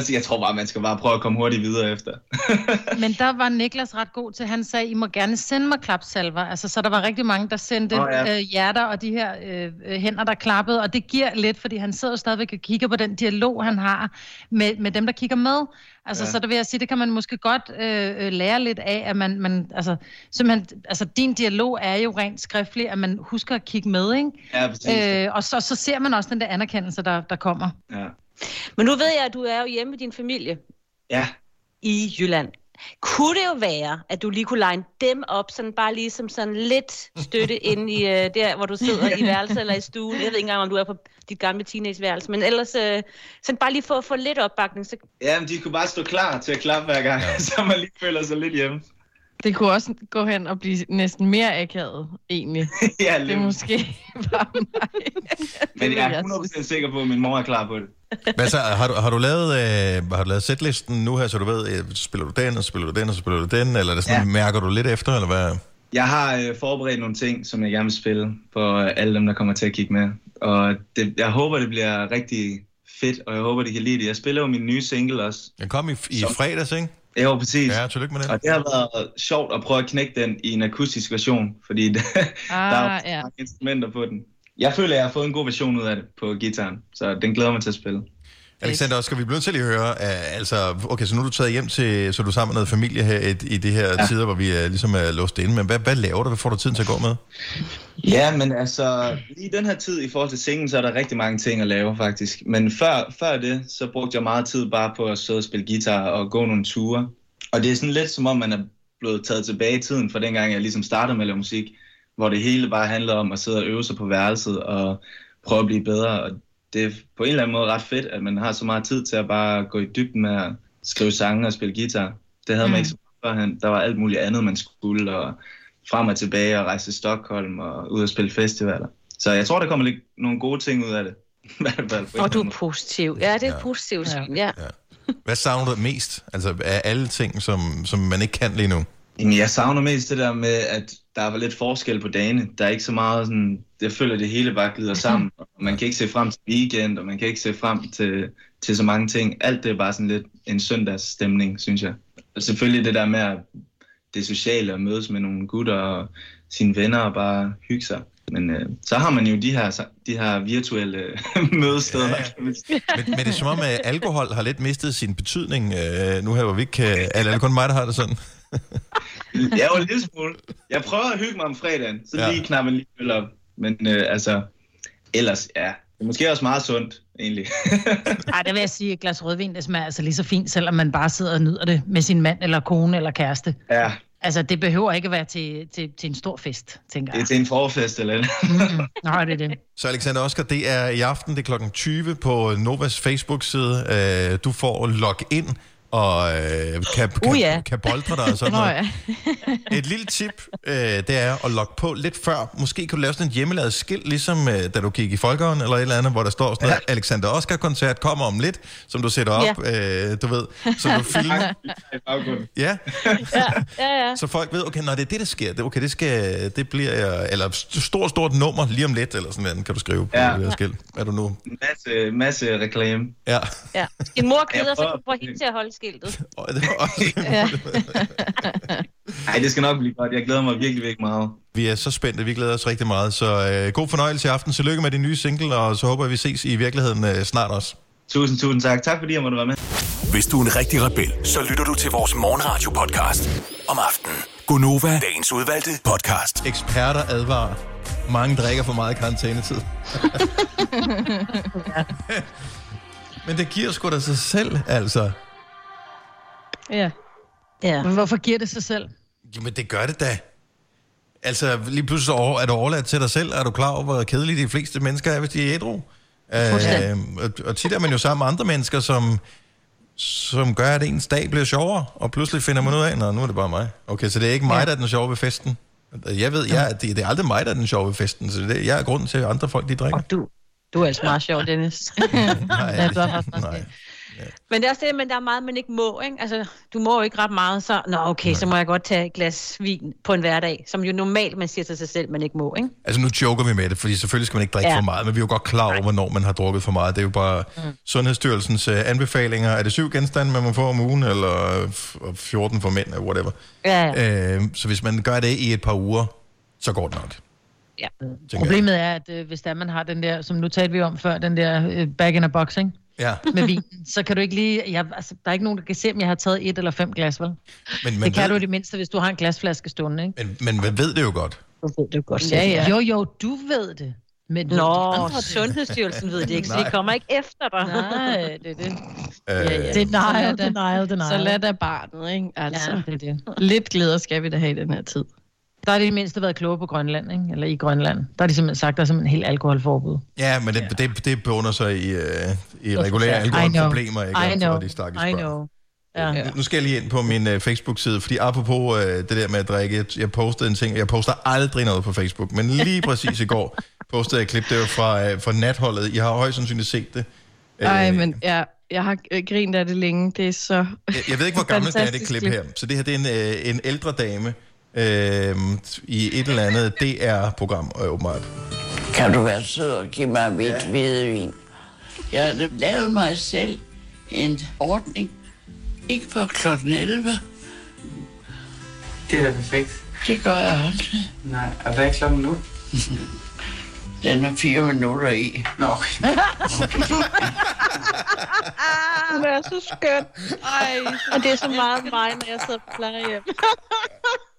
[SPEAKER 15] Siger, jeg tror bare, man skal bare prøve at komme hurtigt videre efter. [laughs]
[SPEAKER 2] Men der var Niklas ret god til, han sagde, I må gerne sende mig klapsalver. Altså, så der var rigtig mange, der sendte oh,
[SPEAKER 15] ja.
[SPEAKER 2] øh, hjerter og de her øh, hænder, der klappede. Og det giver lidt, fordi han sidder stadigvæk og kigger på den dialog, han har med, med dem, der kigger med. Altså,
[SPEAKER 15] Ja.
[SPEAKER 2] ja. så der vil jeg sige, det kan man måske godt øh, øh, lære lidt af, at man, man altså, simpelthen, altså, din dialog er jo rent skriftlig, at man husker at kigge med, ikke?
[SPEAKER 15] Ja, præcis.
[SPEAKER 2] Øh, og så, så ser man også den der anerkendelse, der, der kommer.
[SPEAKER 15] Ja.
[SPEAKER 4] Men nu ved jeg, at du er jo hjemme med din familie
[SPEAKER 15] Ja.
[SPEAKER 4] i Jylland. Kunne det jo være, at du lige kunne line dem op, sådan bare lige som sådan lidt støtte [laughs] inde i øh, der, hvor du sidder i værelset eller i stuen. Jeg ved ikke engang, om du er på dit gamle teenageværelse, men ellers øh, sådan bare lige for at få lidt opbakning. Så...
[SPEAKER 15] Ja, men de kunne bare stå klar til at klappe hver gang, ja. [laughs] så man lige føler sig lidt hjemme.
[SPEAKER 5] Det kunne også gå hen og blive næsten mere akavet, egentlig. [laughs]
[SPEAKER 15] ja,
[SPEAKER 5] det er måske [laughs] bare mig. [laughs]
[SPEAKER 15] Men jeg er 100% sikker på, at min mor er klar på det.
[SPEAKER 1] Hvad så, har, du, har du lavet, øh, har du lavet setlisten nu her, så du ved, øh, spiller du den, og spiller du den, og spiller du den, eller er det sådan, ja. mærker du lidt efter, eller hvad?
[SPEAKER 15] Jeg har øh, forberedt nogle ting, som jeg gerne vil spille for øh, alle dem, der kommer til at kigge med. Og det, jeg håber, det bliver rigtig fedt, og jeg håber, de kan lide det. Jeg spiller jo min nye single også.
[SPEAKER 1] Den kom i, i
[SPEAKER 15] Som-
[SPEAKER 1] fredags, ikke?
[SPEAKER 15] Jo, præcis.
[SPEAKER 1] Ja, tillykke med den.
[SPEAKER 15] Og det har været sjovt at prøve at knække den i en akustisk version, fordi [laughs] der er
[SPEAKER 5] Ah, ja.
[SPEAKER 15] mange instrumenter på den. Jeg føler, jeg har fået en god version ud af det på gitaren, så den glæder mig til at spille.
[SPEAKER 1] Alexander, skal vi blive nødt til at høre, uh, altså, okay, så nu er du taget hjem til, så er du sammen med noget familie her i, i de her ja. tider, hvor vi er, ligesom er låst inde, men hvad, hvad laver du? Hvad får du tiden til at gå med?
[SPEAKER 15] Ja, men altså, lige i den her tid i forhold til singen, så er der rigtig mange ting at lave faktisk. Men før, før det, så brugte jeg meget tid bare på at sidde og spille guitar og gå nogle ture. Og det er sådan lidt som om, man er blevet taget tilbage i tiden fra dengang, jeg ligesom startede med at lave musik, hvor det hele bare handler om at sidde og øve sig på værelset og prøve at blive bedre. Og det er på en eller anden måde ret fedt, at man har så meget tid til at bare gå i dybden med at skrive sange og spille guitar. Det havde man
[SPEAKER 2] Mm.
[SPEAKER 15] ikke så meget førhen. Der var alt muligt andet, man skulle, og frem og tilbage og rejse til Stockholm og ud og spille festivaler. Så jeg tror, der kommer lidt nogle gode ting ud af det. [laughs] I hvert fald på en
[SPEAKER 4] Og du er positiv. Ja, det er ja. positivt. Ja. ja.
[SPEAKER 1] Hvad savner du mest? Altså, af alle ting, som, som man ikke kan lige nu?
[SPEAKER 15] Jamen, jeg savner mest det der med, at der var lidt forskel på dagene. Der er ikke så meget sådan, jeg føler, at det hele bare glider sammen. Og man kan ikke se frem til weekend, og man kan ikke se frem til, til så mange ting. Alt det er bare sådan lidt en søndagsstemning, synes jeg. Og selvfølgelig det der med at det sociale, at mødes med nogle gutter og sine venner og bare hygge sig. Men øh, så har man jo de her, de her virtuelle [laughs] mødesteder. Ja, ja.
[SPEAKER 1] Men, men det er som om, at alkohol har lidt mistet sin betydning øh, nu her, hvor vi ikke kan... Eller er det kun mig, der har det sådan? [laughs]
[SPEAKER 15] Jeg er jo en lille smule. Jeg prøver at hygge mig om fredagen, så
[SPEAKER 1] Ja.
[SPEAKER 15] lige knappe en lille øl op. Men øh, altså, ellers, ja, det er måske også meget sundt, egentlig. [laughs]
[SPEAKER 2] Ej, det vil jeg sige, et glas rødvin, det smager altså lige så fint, selvom man bare sidder og nyder det med sin mand eller kone eller kæreste.
[SPEAKER 15] ja,
[SPEAKER 2] Altså, det behøver ikke at være til, til, til en stor fest, tænker
[SPEAKER 15] det er
[SPEAKER 2] jeg.
[SPEAKER 15] til en forfest eller andet.
[SPEAKER 2] Nej, det er det.
[SPEAKER 1] Så Alexander Oscar, det er i aften, det er klokken 20 på Novas Facebook-side. Øh, du får log ind og øh, kan, kan,
[SPEAKER 4] Uh, ja.
[SPEAKER 1] kan boldre dig og sådan
[SPEAKER 5] Nå
[SPEAKER 1] noget.
[SPEAKER 5] ja. [laughs]
[SPEAKER 1] Et lille tip, øh, det er at logge på lidt før. Måske kan du lave sådan en hjemmelavet skilt, ligesom øh, da du gik i Folkeånden eller et eller andet, hvor der står sådan noget, Alexander Oscar-koncert kommer om lidt, som du sætter op, øh, du ved, som du [laughs] filmer. Ja,
[SPEAKER 4] Ja, ja, ja.
[SPEAKER 1] så folk ved, okay, når det er det, der sker, det, okay, det, skal, det bliver eller st- stort, stort nummer lige om lidt, eller sådan noget, kan du skrive på
[SPEAKER 15] Ja.
[SPEAKER 1] det der skilt. Er du nu?
[SPEAKER 15] Masse, masse reklame.
[SPEAKER 1] Ja.
[SPEAKER 4] ja. Din mor
[SPEAKER 15] Jeg
[SPEAKER 4] gider, så du får hende til at holde skiltet. [laughs]
[SPEAKER 1] Og det var også...
[SPEAKER 5] ja. [laughs]
[SPEAKER 15] Ej, det skal nok blive godt. Jeg glæder mig virkelig, virkelig meget.
[SPEAKER 1] Vi er så spændte, vi glæder os rigtig meget. Så øh, god fornøjelse i aften. Tillykke med din nye single, og så håber jeg, vi ses i virkeligheden øh, snart også.
[SPEAKER 15] Tusind, tusind tak. Tak fordi jeg måtte være med.
[SPEAKER 6] Hvis du er en rigtig rebel, så lytter du til vores morgenradio-podcast om aftenen. Gunova, dagens udvalgte podcast.
[SPEAKER 1] Eksperter advarer. Mange drikker for meget karantænetid. [laughs] Men det giver sgu da sig selv, altså.
[SPEAKER 2] Ja.
[SPEAKER 4] Ja.
[SPEAKER 2] Men hvorfor giver det sig selv?
[SPEAKER 1] Jamen, det gør det da. Altså, lige pludselig er du overladt til dig selv. Er du klar over, hvor kedelige de fleste mennesker er, hvis de er ædru? Øh, og, og tit er man jo sammen med andre mennesker, som, som gør, at ens dag bliver sjovere, og pludselig finder man ud af, at nu er det bare mig. Okay, så det er ikke mig,
[SPEAKER 2] Ja.
[SPEAKER 1] der er den sjove ved festen. Jeg ved, jeg, det, det er aldrig mig, der er den sjove ved festen, så det, jeg er grunden til, at andre folk, de drikker.
[SPEAKER 4] Og du, Du er altså meget sjov, Dennis. [laughs]
[SPEAKER 1] Nej,
[SPEAKER 4] Ja, du
[SPEAKER 1] nej.
[SPEAKER 4] Men det er også det, men der er meget, man ikke må, ikke? Altså, du må jo ikke ret meget, så... Nå, okay, så må jeg godt tage et glas vin på en hverdag, som jo normalt, man siger til sig selv, man ikke må, ikke?
[SPEAKER 1] Altså nu joker vi med det, fordi selvfølgelig skal man ikke drikke ja. For meget, men vi er jo godt klar over, hvornår man har drukket for meget. Det er jo bare mm. Sundhedsstyrelsens uh, anbefalinger. Er det syv genstande, man må få om ugen, eller f- 14 for mænd, eller whatever.
[SPEAKER 4] Ja,
[SPEAKER 1] ja. Uh, så hvis man gør det i et par uger, så går det nok.
[SPEAKER 4] Ja.
[SPEAKER 2] Problemet er, at øh, hvis der man har den der, som nu talte vi om før, den der øh, bag in a box, ikke?
[SPEAKER 1] Ja.
[SPEAKER 2] med vin, så kan du ikke lige... Jeg, altså, der er ikke nogen, der kan se, om jeg har taget et eller fem glas, vel?
[SPEAKER 1] Men, man
[SPEAKER 2] det kan
[SPEAKER 1] ved,
[SPEAKER 2] du i det mindste, hvis du har en glasflaske stående, ikke?
[SPEAKER 1] men, men man ved det jo godt.
[SPEAKER 4] Du ved det jo godt
[SPEAKER 2] Ja, ja. Jo, jo, du ved det. Men
[SPEAKER 4] Nå,
[SPEAKER 2] andre det?
[SPEAKER 4] Sundhedsstyrelsen ved det ikke, så de kommer ikke efter dig.
[SPEAKER 2] Nej, det er det.
[SPEAKER 1] Øh,
[SPEAKER 5] Ja, ja.
[SPEAKER 2] Denial,
[SPEAKER 5] Så lad da-
[SPEAKER 2] denial, denial.
[SPEAKER 5] Så lad da barnet, ikke? Altså,
[SPEAKER 2] Ja, det er det.
[SPEAKER 5] Lidt glæder skal vi da have i den her tid.
[SPEAKER 2] Der har de i det mindste været kloge på Grønland, ikke? Eller i Grønland. Der har de simpelthen sagt, der er simpelthen helt alkoholforbud.
[SPEAKER 1] Ja, men det, det, det beundrer sig i, uh, i regulære
[SPEAKER 2] I
[SPEAKER 1] alkoholproblemer, ikke?
[SPEAKER 2] I
[SPEAKER 1] Altså,
[SPEAKER 2] know.
[SPEAKER 1] For de
[SPEAKER 2] I
[SPEAKER 1] børn.
[SPEAKER 2] know. Ja.
[SPEAKER 1] Nu- Nu skal jeg lige ind på min uh, Facebook-side, fordi apropos uh, det der med at drikke, jeg, jeg postede en ting, jeg poster aldrig noget på Facebook, men lige [laughs] præcis i går postede jeg et klip, det var fra, uh, fra natholdet. Jeg har højst sandsynligt set det. Øh,
[SPEAKER 5] Ej, men ja, jeg har øh, grint af det længe. Det er så...
[SPEAKER 1] jeg, jeg ved ikke, hvor gammelt det er, det
[SPEAKER 5] Fantastisk
[SPEAKER 1] klip her. Så det her, det er en, øh, en ældre dame øh, i et eller andet DR-program, øh, åbenbart.
[SPEAKER 16] Kan du være sød og give mig hvidt ja. hvidevin? Jeg har lavet mig selv en ordning. Ikke for klokken 11.
[SPEAKER 17] Det er da perfekt.
[SPEAKER 16] Det gør jeg aldrig.
[SPEAKER 17] Nej, og hvad er klokken nu? [laughs]
[SPEAKER 16] Den er fire minutter i.
[SPEAKER 17] Nå,
[SPEAKER 4] Hun [laughs] er så skøn. Ej, og det er så meget mig, når jeg sidder på plejehjem. [laughs]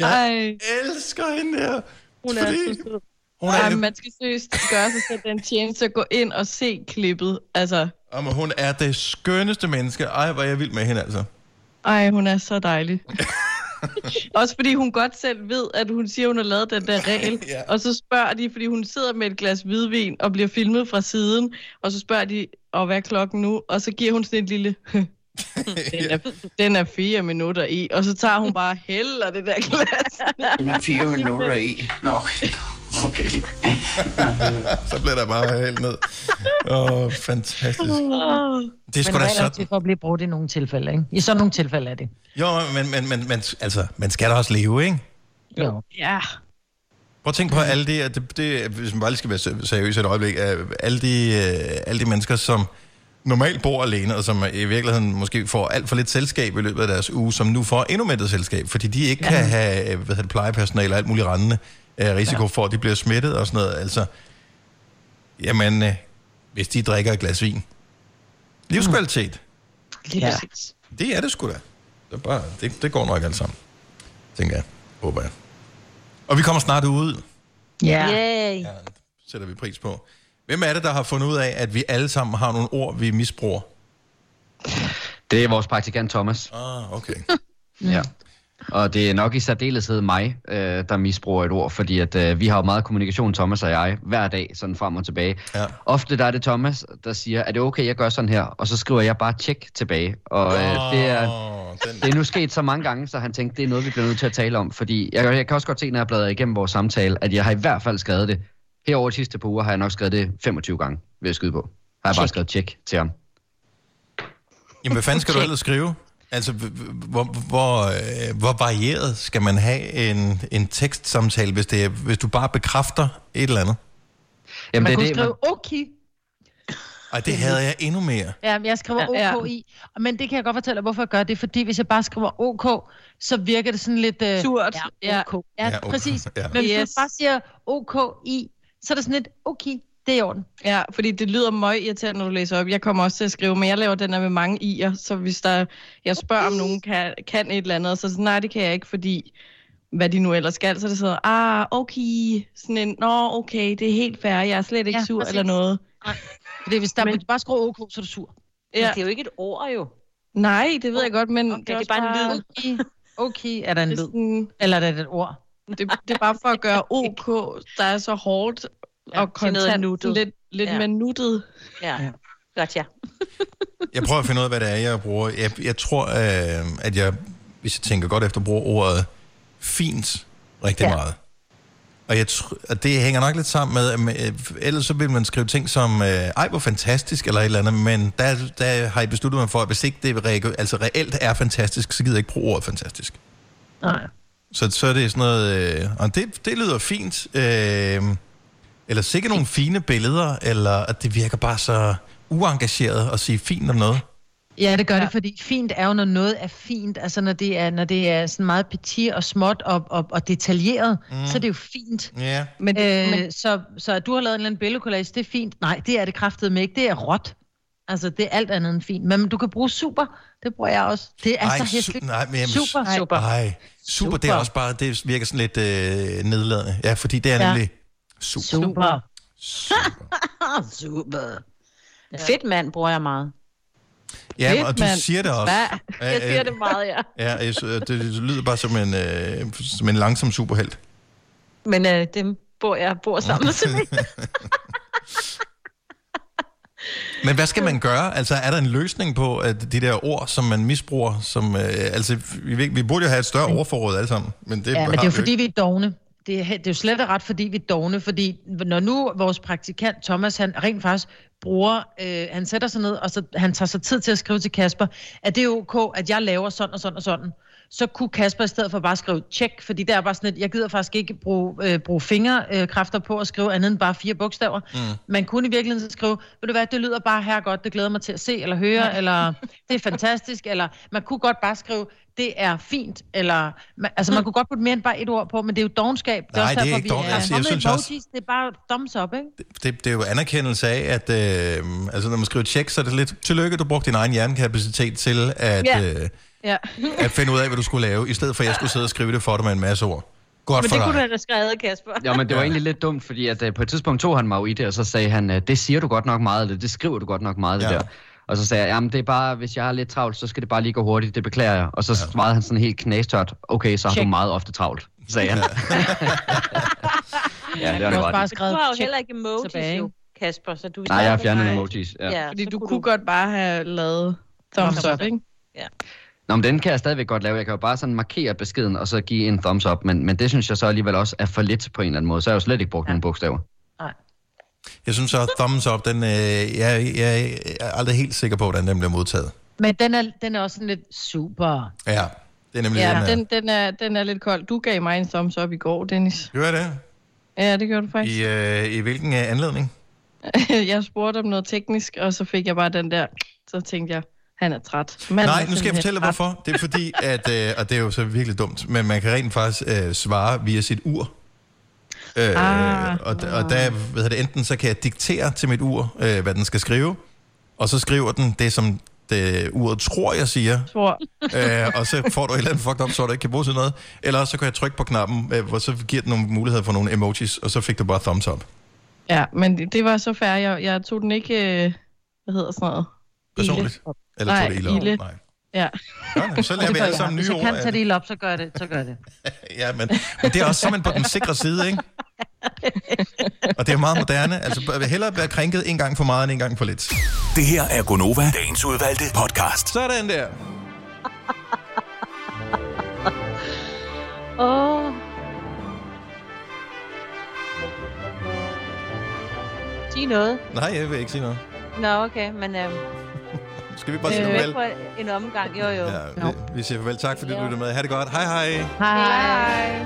[SPEAKER 1] Jeg elsker hende der.
[SPEAKER 5] Hun er
[SPEAKER 1] Fordi-
[SPEAKER 5] så sød.
[SPEAKER 1] Hun er
[SPEAKER 5] Ej,
[SPEAKER 1] det-
[SPEAKER 5] man skal seriøst gøre sig selv den tjeneste at gå ind og se klippet. Altså,
[SPEAKER 1] Jamen, hun er det skønneste menneske. Ej, hvor er jeg vild med hende, altså.
[SPEAKER 5] ej, hun er så dejlig. [laughs] Også fordi hun godt selv ved, at hun siger, hun har lavet den der regel.
[SPEAKER 1] Ja.
[SPEAKER 5] Og så spørger de, fordi hun sidder med et glas hvidvin og bliver filmet fra siden. Og så spørger de, og hvad er klokken nu? Og så giver hun sådan et lille... [laughs] den, er, den er fire minutter i. Og så tager hun bare hælder det der glas. [laughs]
[SPEAKER 16] Den er fire minutter i.
[SPEAKER 17] Nå, okay.
[SPEAKER 1] Så bliver der bare helt ned. Åh, oh, fantastisk. Det er
[SPEAKER 2] Men
[SPEAKER 1] sgu da
[SPEAKER 2] regler er
[SPEAKER 1] sådan.
[SPEAKER 2] til for at blive brugt i nogle tilfælde, ikke? I sådan nogle tilfælde er det.
[SPEAKER 1] Jo, men, men, men, men altså, man skal da også leve, ikke?
[SPEAKER 2] Jo.
[SPEAKER 5] Ja.
[SPEAKER 1] Prøv at tænke på alle de, det, det, hvis man bare lige skal være se- seriøs et øjeblik, øh, alle de, øh, alle de mennesker, som normalt bor alene, og som i virkeligheden måske får alt for lidt selskab i løbet af deres uge, som nu får endnu mindre selskab, fordi de ikke ja. kan have øh, hvad det, plejepersonale og alt muligt rendende øh, risiko ja. for, at de bliver smittet og sådan noget. Altså, jamen, øh, hvis de drikker et glas vin. Livskvalitet.
[SPEAKER 4] Lige
[SPEAKER 2] Ja.
[SPEAKER 4] præcis.
[SPEAKER 1] Det er det sgu da. Det, er bare, det, det går nok alt sammen, tænker jeg. Håber jeg. Og vi kommer snart ud.
[SPEAKER 2] Ja.
[SPEAKER 4] Yay.
[SPEAKER 1] Ja, det sætter vi pris på. Hvem er det, der har fundet ud af, at vi alle sammen har nogle ord, vi misbruger?
[SPEAKER 3] Det er vores praktikant Thomas.
[SPEAKER 1] Ah, okay. [laughs]
[SPEAKER 3] Ja. Og det er nok i særdeleshed mig, øh, der misbruger et ord, fordi at, øh, vi har jo meget kommunikation, Thomas og jeg, hver dag, sådan frem og tilbage.
[SPEAKER 1] Ja.
[SPEAKER 3] Ofte der er det Thomas, der siger, er det okay, jeg gør sådan her? Og så skriver jeg bare tjek tilbage. Og øh, det, er,
[SPEAKER 1] den,
[SPEAKER 3] det er nu sket så mange gange, så han tænkte, det er noget, vi bliver nødt til at tale om. Fordi jeg, jeg kan også godt se, når jeg bladrer igennem vores samtale, at jeg har i hvert fald skrevet det. Her over de sidste par uger har jeg nok skrevet det 25 gange, vil jeg skyde på. Har jeg bare
[SPEAKER 4] Check.
[SPEAKER 3] skrevet tjek til ham.
[SPEAKER 1] Jamen, hvad fanden skal du ellers skrive? Altså, hvor, hvor, øh, hvor varieret skal man have en, en tekstsamtale, hvis, det er, hvis du bare bekræfter et eller andet?
[SPEAKER 3] Jamen,
[SPEAKER 2] Man
[SPEAKER 3] det
[SPEAKER 2] kunne
[SPEAKER 3] det,
[SPEAKER 2] skrive okay.
[SPEAKER 1] Ej, det havde jeg endnu mere.
[SPEAKER 2] Ja, men jeg skriver
[SPEAKER 5] Ja,
[SPEAKER 2] OK
[SPEAKER 5] ja.
[SPEAKER 2] i. Men det kan jeg godt fortælle dig, hvorfor jeg gør det. Fordi hvis jeg bare skriver OK, så virker det sådan lidt... Uh,
[SPEAKER 5] Surt.
[SPEAKER 2] Ja, OK. Ja,
[SPEAKER 1] Ja,
[SPEAKER 2] ja
[SPEAKER 1] OK.
[SPEAKER 2] præcis.
[SPEAKER 1] Ja.
[SPEAKER 2] Men hvis
[SPEAKER 5] Yes.
[SPEAKER 2] du bare siger OK i, så er det sådan lidt okay, det er i orden.
[SPEAKER 5] Ja, fordi det lyder meget irriterende, når du læser op. Jeg kommer også til at skrive, men jeg laver den her med mange i'er, så hvis der, jeg spørger, om nogen kan, kan et eller andet, så det sådan, nej, det kan jeg ikke, fordi hvad de nu ellers skal, så er det sådan, ah, okay, sådan en, nå, okay, det er helt fair, jeg er slet ikke
[SPEAKER 2] Ja,
[SPEAKER 5] sur
[SPEAKER 2] præcis.
[SPEAKER 5] eller noget.
[SPEAKER 2] Fordi hvis der
[SPEAKER 5] Men-
[SPEAKER 2] men... bare skriver OK, så er du sur.
[SPEAKER 4] Men
[SPEAKER 5] Ja.
[SPEAKER 4] det er jo ikke et ord, jo.
[SPEAKER 5] Nej, det ved jeg godt, men
[SPEAKER 4] Okay,
[SPEAKER 5] det er,
[SPEAKER 4] det er bare en lyd.
[SPEAKER 2] Okay, okay er der en
[SPEAKER 5] det,
[SPEAKER 2] lyd.
[SPEAKER 5] sådan,
[SPEAKER 2] Eller er det et ord?
[SPEAKER 5] Det, det er bare for at gøre ok, der er så hårdt
[SPEAKER 4] Ja,
[SPEAKER 5] og
[SPEAKER 4] noget
[SPEAKER 5] kontant, lidt, lidt
[SPEAKER 4] Ja.
[SPEAKER 5] mere nuttet.
[SPEAKER 4] Ja. Godt, ja. [laughs]
[SPEAKER 1] Jeg prøver at finde ud af, hvad det er, jeg bruger. Jeg, jeg tror, øh, at jeg, hvis jeg tænker godt efter, bruger ordet fint rigtig ja.
[SPEAKER 2] Ja.
[SPEAKER 1] meget. Og, jeg tr- og det hænger nok lidt sammen med, at med, øh, ellers så vil man skrive ting som, øh, ej hvor fantastisk, eller et eller andet, men der, der har I besluttet mig for, at hvis ikke det re- altså reelt er fantastisk, så gider jeg ikke bruge ordet fantastisk.
[SPEAKER 2] Nej.
[SPEAKER 1] Så, så er det sådan noget, øh, og det, det lyder fint, øh, eller sikkert nogle fine billeder, eller at det virker bare så uengageret at sige fint om noget.
[SPEAKER 2] Ja, det gør ja. det, fordi fint er jo, når noget er fint. Altså, når det er, når det er sådan meget petit og småt og, og, og detaljeret,
[SPEAKER 1] Mm.
[SPEAKER 2] så er det jo fint.
[SPEAKER 1] Ja.
[SPEAKER 2] Men, øh, men... Så, så at du har lavet en eller anden billedkollage, det er fint. Nej, det er det kraftede med ikke. Det er råt. Altså, det er alt andet end fint. Men du kan bruge super. Det bruger jeg også. Det er
[SPEAKER 1] Ej,
[SPEAKER 2] så
[SPEAKER 1] su-
[SPEAKER 2] hæsligt.
[SPEAKER 1] nej, men jamen,
[SPEAKER 2] super,
[SPEAKER 1] su-
[SPEAKER 2] super.
[SPEAKER 1] Ej, super, det er
[SPEAKER 2] Super.
[SPEAKER 1] også bare, det virker sådan lidt øh, nedladende. Ja, fordi det er
[SPEAKER 2] Ja.
[SPEAKER 1] nemlig super.
[SPEAKER 2] Super.
[SPEAKER 4] Super. [laughs] Ja. Fedt mand bruger jeg meget.
[SPEAKER 1] Ja,
[SPEAKER 4] Fedt,
[SPEAKER 1] og du
[SPEAKER 4] mand.
[SPEAKER 1] siger det også.
[SPEAKER 4] Hva? [laughs] Jeg siger det meget, ja. [laughs]
[SPEAKER 1] Ja, jeg, det, det lyder bare som en, øh, som en langsom superhelt.
[SPEAKER 4] Men øh, dem bor jeg bor sammen med.
[SPEAKER 1] Men hvad skal man gøre? Altså, er der en løsning på at de der ord, som man misbruger? Som, øh, altså, vi, vi burde jo have et større ordforråd alle sammen. Men det
[SPEAKER 2] ja, men det er jo fordi, vi er dogne. Det er, det er jo slet og ret, fordi vi er dogne, fordi når nu vores praktikant Thomas, han rent faktisk bruger, øh, han sætter sig ned, og så, han tager sig tid til at skrive til Kasper, at det er ok, at jeg laver sådan og sådan og sådan. Så kunne Kasper i stedet for bare skrive tjek, fordi det er bare sådan et, jeg gider faktisk ikke bruge, øh, bruge fingerkræfter på at skrive andet end bare fire bogstaver.
[SPEAKER 18] Mm.
[SPEAKER 2] Man kunne i virkeligheden skrive, ved du hvad, det lyder bare her godt, det glæder mig til at se eller høre, eller det er fantastisk, eller man kunne godt bare skrive, det er fint, eller, man, altså man kunne godt putte mere end bare et ord på, men det er jo dogenskab. Det
[SPEAKER 1] Nej,
[SPEAKER 2] også
[SPEAKER 1] det er
[SPEAKER 2] derfor,
[SPEAKER 1] ikke
[SPEAKER 2] er
[SPEAKER 1] altså, jeg synes
[SPEAKER 2] emojis,
[SPEAKER 1] også-
[SPEAKER 2] det er bare thumbs up, ikke?
[SPEAKER 1] Det, det er jo anerkendelse af, at øh, altså, når man skriver tjek, så er det lidt, tillykke, du brugte din egen hjernekapacitet til at,
[SPEAKER 5] Ja.
[SPEAKER 1] øh,
[SPEAKER 5] Ja.
[SPEAKER 1] at finde ud af, hvad du skulle lave, i stedet for at jeg skulle sidde og skrive det for dig med en masse ord. Godt
[SPEAKER 4] Men
[SPEAKER 1] for
[SPEAKER 4] det kunne du
[SPEAKER 1] dig.
[SPEAKER 4] have skrevet, Kasper.
[SPEAKER 3] Ja, men det var egentlig lidt dumt, fordi at, uh, på et tidspunkt tog han mig jo i det, og så sagde han, uh, det siger du godt nok meget, eller det skriver du godt nok meget, det
[SPEAKER 1] Ja.
[SPEAKER 3] der. Og så sagde jeg, jamen det er bare, hvis jeg har lidt travlt, så skal det bare lige gå hurtigt, det beklager jeg. Og så ja. svarede han sådan helt knastørt, okay, så har
[SPEAKER 4] Check.
[SPEAKER 3] du meget ofte travlt, sagde han. ja, [laughs] det var
[SPEAKER 4] Du bare skrevet du har jo heller ikke emojis,
[SPEAKER 2] tilbage,
[SPEAKER 4] jo, Kasper, så du...
[SPEAKER 3] Nej, jeg har fjernet emojis. Ja.
[SPEAKER 4] Ja,
[SPEAKER 5] Fordi du
[SPEAKER 4] kunne
[SPEAKER 5] kunne godt bare have lavet thumbs up, ikke?
[SPEAKER 4] Ja.
[SPEAKER 3] Nå, men den kan jeg stadigvæk godt lave. Jeg kan jo bare sådan markere beskeden, og så give en thumbs up. Men, men det synes jeg så alligevel også er for lidt på en eller anden måde. Så har jeg jo slet ikke brugt ja. nogle bogstaver.
[SPEAKER 1] Jeg synes så, at thumbs up, den, øh, jeg, jeg, er aldrig helt sikker på, hvordan den bliver modtaget.
[SPEAKER 2] Men den er, den er også sådan lidt super.
[SPEAKER 1] Ja, det er nemlig
[SPEAKER 5] Ja,
[SPEAKER 1] den,
[SPEAKER 5] den, den, er, den er lidt kold. Du gav mig en thumbs up i går, Dennis.
[SPEAKER 1] Jeg det?
[SPEAKER 5] Ja, det gjorde du faktisk.
[SPEAKER 1] I, øh, I hvilken øh, anledning? [laughs]
[SPEAKER 5] jeg spurgte om noget teknisk, og så fik jeg bare den der. Så tænkte jeg, han er træt. Manden
[SPEAKER 1] Nej, nu skal jeg fortælle
[SPEAKER 5] træt.
[SPEAKER 1] hvorfor. Det er fordi, at, øh, og det er jo så virkelig dumt, men man kan rent faktisk øh, svare via sit ur. Øh,
[SPEAKER 5] Ah.
[SPEAKER 1] og, og der, hvad hedder det, enten så kan jeg diktere til mit ur, øh, hvad den skal skrive, og så skriver den det, som det, uret tror, jeg siger,
[SPEAKER 5] Tror.
[SPEAKER 1] øh, og så får du et eller andet fucked up, så du ikke kan bruge til noget. Eller så kan jeg trykke på knappen, øh, hvor så giver den nogle muligheder for nogle emojis, og så fik du bare thumbs up.
[SPEAKER 5] Ja, men det, det var så fair. Jeg, jeg tog den ikke, øh, hvad hedder sådan noget?
[SPEAKER 1] Personligt? Eller tog
[SPEAKER 5] Nej,
[SPEAKER 1] det ilde op?
[SPEAKER 5] ilde.
[SPEAKER 1] Nej.
[SPEAKER 5] Ja.
[SPEAKER 1] Nå, så laver vi alle sammen
[SPEAKER 2] Hvis
[SPEAKER 1] nye
[SPEAKER 2] jeg kan
[SPEAKER 1] ord.
[SPEAKER 2] tage det ilde op, så gør det. Så gør det. [laughs]
[SPEAKER 1] Ja, men, men det er også så man på den sikre side, ikke? Og det er meget moderne. Altså, hellere være krænket en gang for meget end en gang for lidt.
[SPEAKER 6] Det her er Gonova, dagens udvalgte podcast.
[SPEAKER 1] Sådan der.
[SPEAKER 4] Åh. Oh. Sig noget.
[SPEAKER 1] Nej, jeg vil ikke sige noget.
[SPEAKER 4] Nå, okay, men... Øh,
[SPEAKER 1] skal vi bare sige
[SPEAKER 4] øh,
[SPEAKER 1] farvel?
[SPEAKER 4] En omgang, jo jo.
[SPEAKER 1] Ja, vi, no. vi siger farvel. Tak fordi du lyttede med. Ha' det godt. Hej hej. Hej
[SPEAKER 2] hej.
[SPEAKER 4] hej.